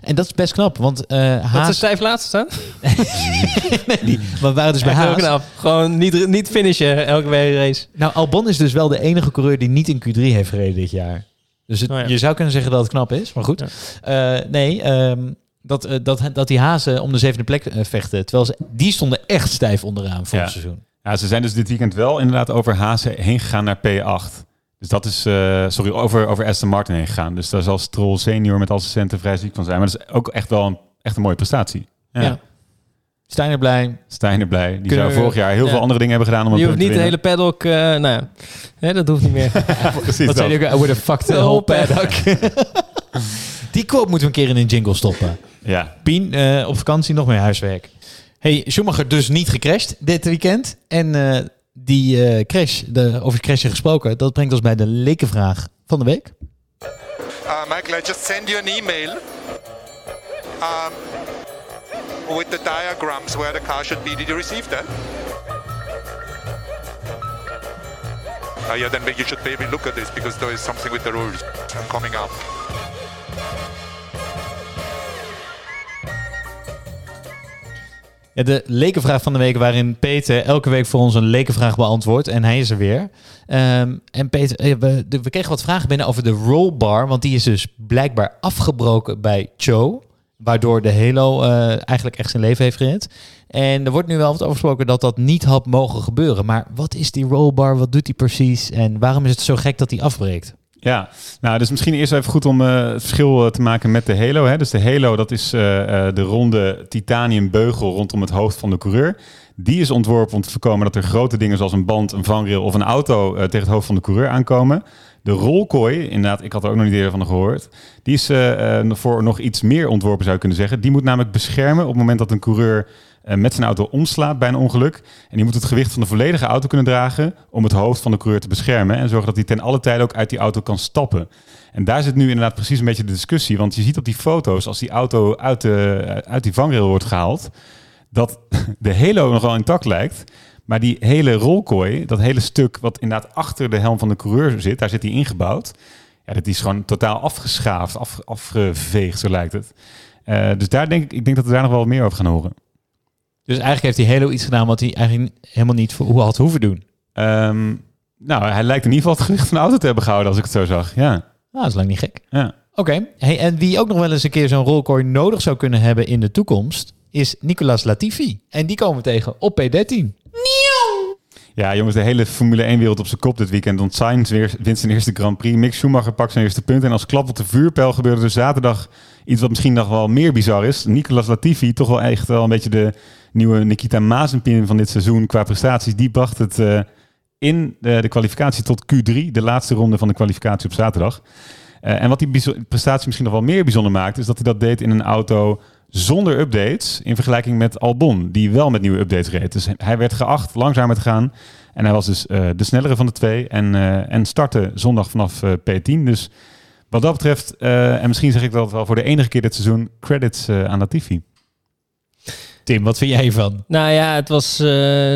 En dat is best knap, want eh Dat Haas... ze stijf laatste staan? nee, die, we waren dus bij Haas. knap. Gewoon niet, niet finishen elke race. Nou, Albon is dus wel de enige coureur die niet in Q3 heeft gereden dit jaar. Dus het- Oh ja. je zou kunnen zeggen dat het knap is, maar goed. Eh, nee, ehm, dat, eh, dat, dat die hazen om de zevende plek vechten. Terwijl ze, die stonden echt stijf onderaan voor het seizoen. Ja, ze zijn dus dit weekend wel inderdaad over Hazen heen gegaan naar P8. Dus dat is, eh, sorry, over, over Aston Martin heen gegaan. Dus daar zal Stroll senior met assistenten vrij ziek van zijn. Maar dat is ook echt wel een, echt een mooie prestatie. Ja. Ja. Steiner blij. Steiner blij. Die Kunnen zou vorig jaar heel ja. veel andere dingen hebben gedaan om een Je hoeft niet te de hele paddock... eh nou ja, Hè, dat hoeft niet meer. Precies Wat zei ook? I would have fucked the whole paddock. die quote moeten we een keer in een jingle stoppen. Ja. Pien, eh, op vakantie nog meer huiswerk. Hey, Schumacher dus niet gecrashed dit weekend. En eh, die eh, crash, de, over crashen gesproken, dat brengt ons bij de lekenvraag van de week. Uh, Michael, I just send you an email um, with the diagrams where the car should be. Did you receive that? Uh, yeah, then you should maybe look at this because there is something with the rules coming up. De lekenvraag van de week waarin Peter elke week voor ons een lekenvraag beantwoordt. En hij is er weer. Ehm, en Peter, eh, we, we kregen wat vragen binnen over de rollbar. Want die is dus blijkbaar afgebroken bij Cho. Waardoor de Halo eh, eigenlijk echt zijn leven heeft gered. En er wordt nu wel wat over gesproken dat dat niet had mogen gebeuren. Maar wat is die rollbar? Wat doet die precies? En waarom is het zo gek dat die afbreekt? Ja, nou, dus misschien eerst even goed om eh, het verschil eh, te maken met de Halo. Hè. Dus de Halo, dat is eh, de ronde titanium beugel rondom het hoofd van de coureur. Die is ontworpen om te voorkomen dat er grote dingen zoals een band, een vangrail of een auto tegen het hoofd van de coureur aankomen. De rolkooi, inderdaad, ik had er ook nog niet eerder van gehoord. Die is voor nog iets meer ontworpen, zou je kunnen zeggen. Die moet namelijk beschermen op het moment dat een coureur met zijn auto omslaat bij een ongeluk. En die moet het gewicht van de volledige auto kunnen dragen om het hoofd van de coureur te beschermen. En zorgen dat hij ten alle tijde ook uit die auto kan stappen. En daar zit nu inderdaad precies een beetje de discussie. Want je ziet op die foto's, als die auto uit, de, uit die vangrail wordt gehaald, dat de halo nog wel intact lijkt. Maar die hele rolkooi, dat hele stuk wat inderdaad achter de helm van de coureur zit, daar zit die ingebouwd. Ja, dat is gewoon totaal afgeschaafd, af, afgeveegd, zo lijkt het. Eh, dus daar denk ik, ik denk dat we daar nog wel meer over gaan horen. Dus eigenlijk heeft die Halo iets gedaan wat hij eigenlijk helemaal niet voor hoe had hoeven doen. Ehm, nou, hij lijkt in ieder geval het gewicht van de auto te hebben gehouden, als ik het zo zag. Ja. Nou, dat is lang niet gek. Ja. Oké, hey, en wie ook nog wel eens een keer zo'n rolkooi nodig zou kunnen hebben in de toekomst, is Nicolas Latifi. En die komen we tegen op P13. Ja, jongens, de hele Formule 1-wereld op zijn kop dit weekend. Want Sainz wint zijn eerste Grand Prix. Mick Schumacher pakt zijn eerste punt. En als klap op de vuurpijl gebeurde er zaterdag iets wat misschien nog wel meer bizar is. Nicolas Latifi, toch wel echt wel een beetje de nieuwe Nikita Mazepin van dit seizoen qua prestaties. Die bracht het eh, in de, de kwalificatie tot Q3, de laatste ronde van de kwalificatie op zaterdag. Eh, en wat die prestatie misschien nog wel meer bijzonder maakt, is dat hij dat deed in een auto zonder updates in vergelijking met Albon, die wel met nieuwe updates reed. Dus hij werd geacht langzamer te gaan. En hij was dus eh, de snellere van de twee en, eh, en startte zondag vanaf eh, P10. Dus wat dat betreft, eh, en misschien zeg ik dat wel voor de enige keer dit seizoen, credits eh, aan Latifi. Tim, wat vind jij hiervan? Nou ja, het was eh,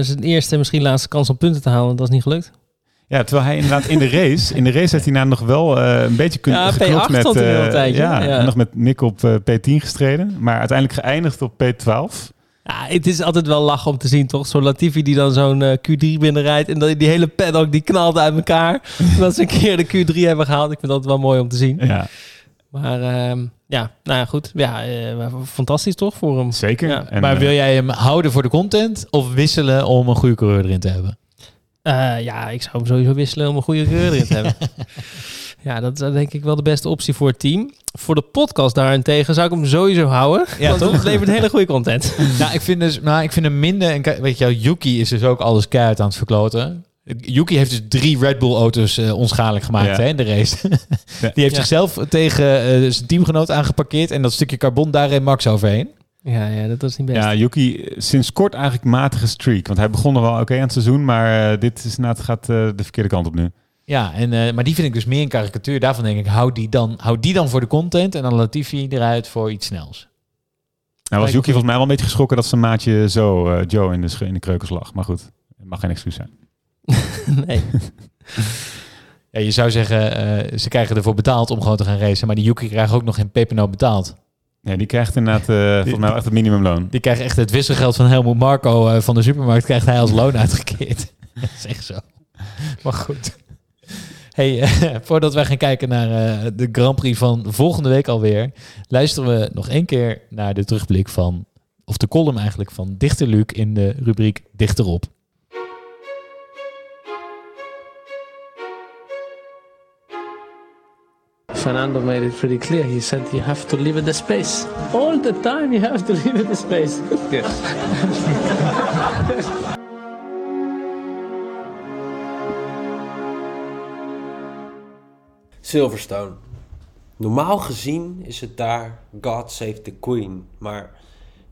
zijn eerste en misschien laatste kans om punten te halen. Dat is niet gelukt. Ja, terwijl hij inderdaad in de race, in de race heeft hij nou nog wel eh, een beetje kun, Ja, geknopt P8 met, eh, tijdje, ja, ja. en nog met Nick op eh, P10 gestreden, maar uiteindelijk geëindigd op P12. Ja, het is altijd wel lachen om te zien, toch? Zo'n Latifi die dan zo'n eh, Q3 binnenrijdt. En dat die hele paddock die knalt uit elkaar. dat ze een keer de Q3 hebben gehaald. Ik vind dat wel mooi om te zien. Ja. Maar ehm, ja, nou ja, goed. Ja, eh, fantastisch toch voor hem. Zeker. Ja. En, maar wil jij hem houden voor de content of wisselen om een goede coureur erin te hebben? Eh, ja, ik zou hem sowieso wisselen om een goede coureur erin te hebben. Ja, dat is eh, denk ik wel de beste optie voor het team. Voor de podcast daarentegen zou ik hem sowieso houden. Ja, want toch? het levert hele goede content. nou, ik vind, dus, nou, ik vind hem minder. En weet je, wel, Yuki is dus ook alles keihard aan het verkloten. Yuki heeft dus drie Red Bull auto's eh, onschadelijk gemaakt Ja. hè, in de race. Die heeft Ja. zichzelf tegen eh, zijn teamgenoot aangeparkeerd en dat stukje carbon daar reed Max overheen. Ja, ja, dat is niet best. Ja, Yuki, eh, sinds kort eigenlijk matige streak. Want hij begon nog wel oké aan het seizoen, maar eh, dit is, nou, het gaat eh, de verkeerde kant op nu. Ja, en, eh, maar die vind ik dus meer een karikatuur. Daarvan denk ik, hou die, dan, hou die dan voor de content en dan Latifi eruit voor iets snels. Nou was Yuki volgens mij wel een beetje geschrokken dat zijn maatje zo, eh, Joe in de, in de kreukels lag. Maar goed, het mag geen excuus zijn. nee. Ja, je zou zeggen, eh, ze krijgen ervoor betaald om gewoon te gaan racen. Maar die Yuki krijgt ook nog geen pepernoot betaald. Ja, die krijgt inderdaad eh, volgens mij echt het minimumloon. Die krijgt echt het wisselgeld van Helmut Marco eh, van de supermarkt. Krijgt hij als loon uitgekeerd. dat is echt zo. Maar goed. Hey, eh, voordat wij gaan kijken naar de Grand Prix van volgende week alweer, luisteren we nog één keer naar de terugblik van, of de column eigenlijk van Dichter Luc in de rubriek Dichterop. Fernando made it pretty clear. He said you have to leave it the space. All the time you have to leave it the space. Yes. Silverstone. Normaal gezien is het daar God Save the Queen, maar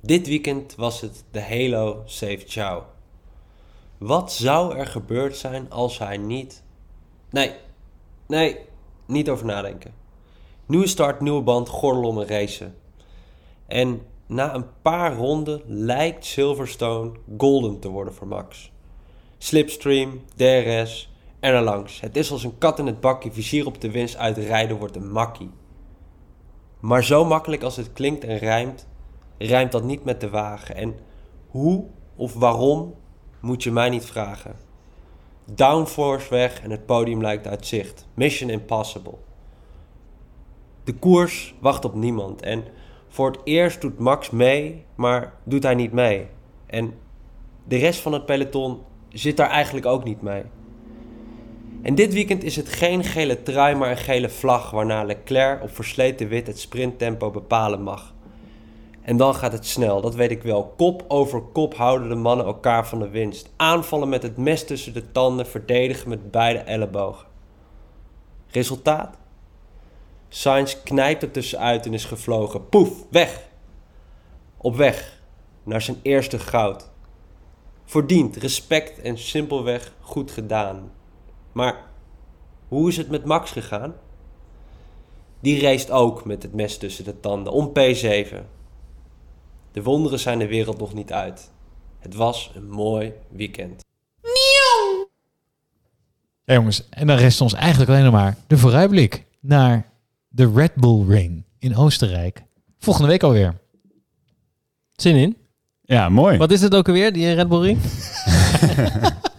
dit weekend was het de Halo Save Chow. Wat zou er gebeurd zijn als hij niet... Nee, nee, niet over nadenken. Nieuwe start, nieuwe band, gordel en racen. En na een paar ronden lijkt Silverstone golden te worden voor Max. Slipstream, DRS en er langs. Het is als een kat in het bakje, vizier op de winst uitrijden wordt een makkie. Maar zo makkelijk als het klinkt en rijmt, rijmt dat niet met de wagen. En hoe of waarom moet je mij niet vragen. Downforce weg en het podium lijkt uit zicht. Mission impossible. De koers wacht op niemand en Voor het eerst doet Max mee, maar doet hij niet mee. En de rest van het peloton zit daar eigenlijk ook niet mee. En dit weekend is het geen gele trui, maar een gele vlag, waarna Leclerc op versleten wit het sprinttempo bepalen mag. En dan gaat het snel, dat weet ik wel. Kop over kop houden de mannen elkaar van de winst. Aanvallen met het mes tussen de tanden, verdedigen met beide ellebogen. Resultaat? Sainz knijpt er tussenuit en is gevlogen. Poef, weg! Op weg naar zijn eerste goud. Verdiend, respect en simpelweg goed gedaan. Maar hoe is het met Max gegaan? Die race ook met het mes tussen de tanden om P7. De wonderen zijn de wereld nog niet uit. Het was een mooi weekend. Ja, jongens, en dan rest ons eigenlijk alleen nog maar de vooruitblik naar de Red Bull Ring in Oostenrijk. Volgende week alweer. Zin in? Ja, mooi. Wat is het ook alweer, die Red Bull Ring?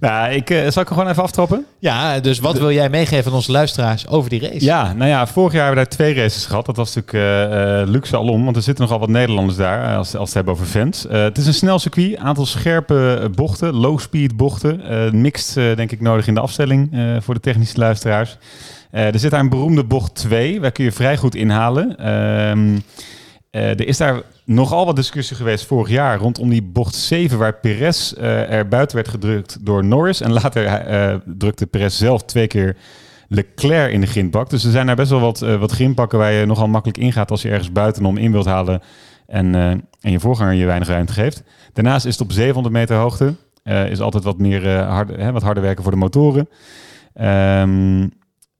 Nou, ik, eh, zal ik hem gewoon even aftrappen? Ja, dus wat wil jij meegeven aan onze luisteraars over die race? Ja, nou ja, vorig jaar hebben we daar twee races gehad. Dat was natuurlijk eh, eh, luxe alom, want er zitten nogal wat Nederlanders daar, als, als we het hebben over fans. Eh, het is een snel circuit, aantal scherpe bochten, low-speed bochten. eh mixed, denk ik, nodig in de afstelling eh, voor de technische luisteraars. Eh, er zit daar een beroemde bocht 2, waar kun je vrij goed inhalen. Eh, er is daar nogal wat discussie geweest vorig jaar rondom die bocht 7, waar Perez eh, er buiten werd gedrukt door Norris. En later drukte Perez zelf twee keer Leclerc in de grindbak. Dus er zijn daar best wel wat, eh, wat grindbakken waar je nogal makkelijk ingaat als je ergens buitenom in wilt halen en, en je voorganger je weinig ruimte geeft. Daarnaast is het op 700 meter hoogte. is altijd wat meer harde, hè, wat harder werken voor de motoren. Ehm,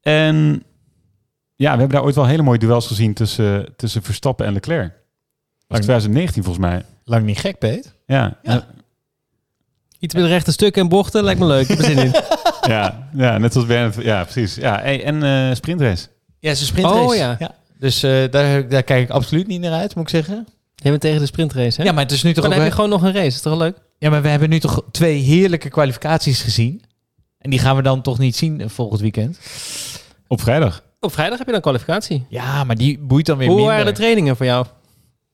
en ja, we hebben daar ooit wel hele mooie duels gezien tussen, tussen Verstappen en Leclerc. Dat was 2019 volgens mij. Lang niet gek, Peet. Ja. Ja. Iets met rechte stukken en bochten, lijkt me leuk. Ik heb er zin in. ja, ja, net zoals Bernard. Ja, precies. Ja, hey, en eh sprintrace. Ja, ze sprintrace. Oh, ja. Dus eh, daar, daar kijk ik absoluut niet naar uit, moet ik zeggen. Jij bent tegen de sprintrace, hè? Ja, maar het is nu toch Maar dan ook heb je gewoon nog een race. Is toch wel leuk? Ja, maar we hebben nu toch twee heerlijke kwalificaties gezien. En die gaan we dan toch niet zien volgend weekend? Op vrijdag. Op vrijdag heb je dan kwalificatie. Ja, maar die boeit dan weer Hoe minder. waren de trainingen voor jou?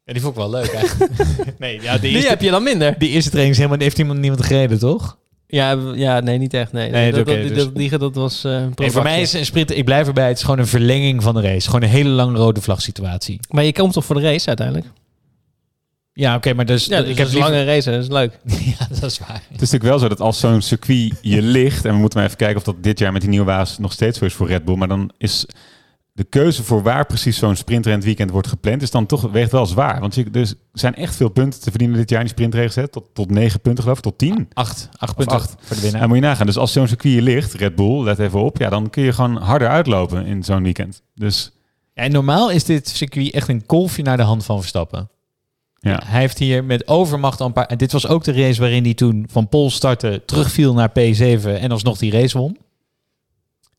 Ja, die vond ik wel leuk eigenlijk. nee, ja, Die eerste, heb je dan minder. die eerste training is helemaal, heeft iemand niemand gereden, toch? Ja, ja nee, niet echt. Nee, Nee, dat, oké, dat, dus- dat, die, dat was eh, een Nee, voor mij is een sprint, ik blijf erbij, het is gewoon een verlenging van de race. Gewoon een hele lange rode vlag situatie. Maar je komt toch voor de race uiteindelijk? Ja, oké, maar dus, Ja, dus ik heb heb liever... lange race, dat is leuk. ja, dat is waar. Het is natuurlijk wel zo dat als zo'n circuit je ligt, en we moeten maar even kijken of dat dit jaar met die nieuwe waas nog steeds zo is voor Red Bull, maar dan is de keuze voor waar precies zo'n sprintrend weekend wordt gepland, is dan toch weegt wel zwaar. Want je, er zijn echt veel punten te verdienen dit jaar in die sprintrace, hè? Tot, tot negen punten geloof ik, tot tien. Acht, acht Of punten acht. voor de winnaar. En moet je nagaan. Dus als zo'n circuit hier ligt, Red Bull, let even op, ja, dan kun je gewoon harder uitlopen in zo'n weekend. Dus Ja, en normaal is dit circuit echt een kolfje naar de hand van Verstappen. Ja. Hij heeft hier met overmacht al een paar... En dit was ook de race waarin hij toen van Pol startte, terugviel naar P7 en alsnog die race won.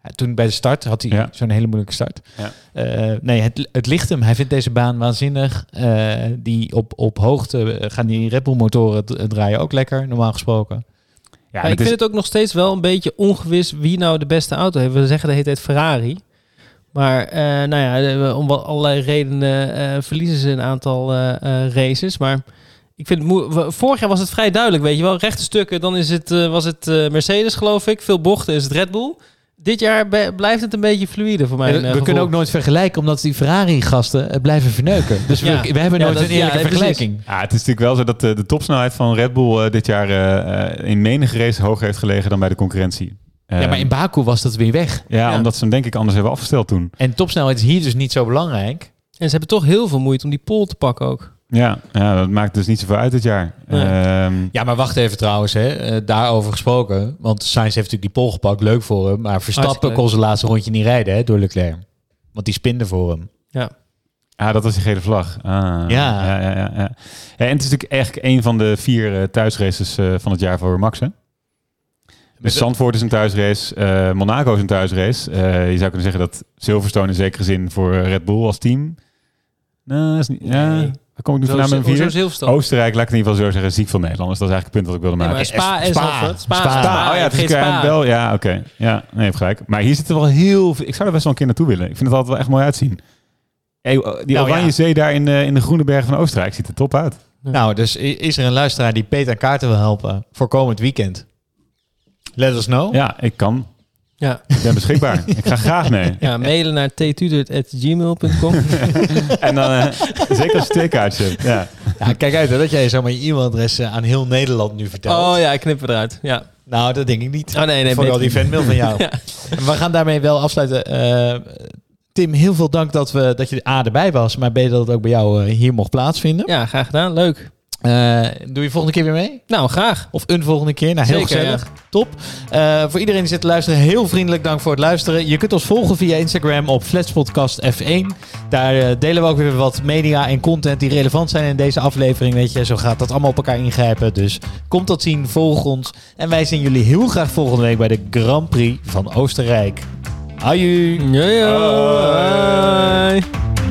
Ja, toen bij de start had hij Ja. zo'n hele moeilijke start. Ja. Eh, nee, het, het ligt hem. Hij vindt deze baan waanzinnig. Eh, die op, op hoogte eh, gaan die Red Bull motoren draaien ook lekker, normaal gesproken. Ja, ik het vind is, het ook nog steeds wel een beetje ongewis wie nou de beste auto heeft. We zeggen de hele tijd Ferrari. Maar eh, nou ja, om allerlei redenen eh, verliezen ze een aantal eh, races. Maar ik vind het vorig jaar was het vrij duidelijk, weet je wel. Rechte stukken, dan is het, eh, was het eh, Mercedes, geloof ik. Veel bochten is het Red Bull. Dit jaar blijft het een beetje fluide voor mij. Ja, we kunnen ook nooit vergelijken, omdat die Ferrari-gasten blijven verneuken. Dus we, Ja. we hebben Ja, nooit dat- een eerlijke vergelijking. ja, het is natuurlijk wel zo dat de, de topsnelheid van Red Bull eh, dit jaar in menige race hoger heeft gelegen dan bij de concurrentie. Ja, maar Ehm, in Baku was dat weer weg. ja, Ja. omdat ze hem denk ik anders hebben afgesteld toen. En topsnelheid is hier dus niet zo belangrijk. En ze hebben toch heel veel moeite om die pole te pakken ook. Ja, ja, dat maakt dus niet zoveel uit dit jaar. Nee. Ehm, Ja, maar wacht even trouwens, hè. Eh, daarover gesproken. Want Sainz heeft natuurlijk die pol gepakt, leuk voor hem. Maar Verstappen kon zijn laatste rondje niet rijden hè, door Leclerc. Want die spinde voor hem. Ja. Ah, dat was die gele vlag. Ah, Ja. Ja, ja, ja, ja. Ja, en het is natuurlijk eigenlijk een van de vier eh, thuisraces eh, van het jaar voor Max, hè? Dus Zandvoort is een thuisrace, eh, Monaco is een thuisrace. Eh, je zou kunnen zeggen dat Silverstone in zekere zin voor Red Bull als team. Nou, is niet, ja, Nee. kom ik nu Zo- vandaan met een hoezo vier? Silverstone? Oostenrijk, laat ik in ieder geval zo zeggen, ziek van Nederlanders. Dat is eigenlijk het punt wat ik wilde Nee, maken. maar Spa en. Spa, Spa. Spa. oh ja, het is Vergeet elkaar Spa. wel. Ja, oké. Ja, nee, je hebt gelijk. Maar hier zitten wel heel veel... Ik zou er best wel een keer naartoe willen. Ik vind het altijd wel echt mooi uitzien. Hey, die Nou, oranje ja. zee daar in, de in de Groene Bergen van Oostenrijk ziet er top uit. Nou, dus is er een luisteraar die Peter kaarten wil helpen voor komend weekend? Let us know. Ja, ik kan. Ja. Ik ben beschikbaar. ik ga graag mee. Ja, mailen naar ttudert.gmail.com. En dan eh, zeker als je twee kaartjes hebt. Ja. Ja, kijk uit hè, dat jij zomaar je e-mailadres eh, aan heel Nederland nu vertelt. Oh ja, ik knip het eruit. Ja. Nou, dat denk ik niet. Oh nee, nee. Vooral die beter. fanmail van jou. Ja. We gaan daarmee wel afsluiten. Eh, Tim, heel veel dank dat, we, dat je A erbij was. Maar B dat het ook bij jou hier mocht plaatsvinden. Ja, graag gedaan. Leuk. Eh, doe je volgende keer weer mee? Nou, graag. Of een volgende keer? Nou, heel Zeker, gezellig. Top. Eh, voor iedereen die zit te luisteren, heel vriendelijk dank voor het luisteren. Je kunt ons volgen via Instagram op Fletspodcast F1. Daar eh, delen we ook weer wat media en content die relevant zijn in deze aflevering. Weet je, zo gaat dat allemaal op elkaar ingrijpen. Dus kom tot zien, volg ons. En wij zien jullie heel graag volgende week bij de Grand Prix van Oostenrijk. Aju! Ja, ja. Bye.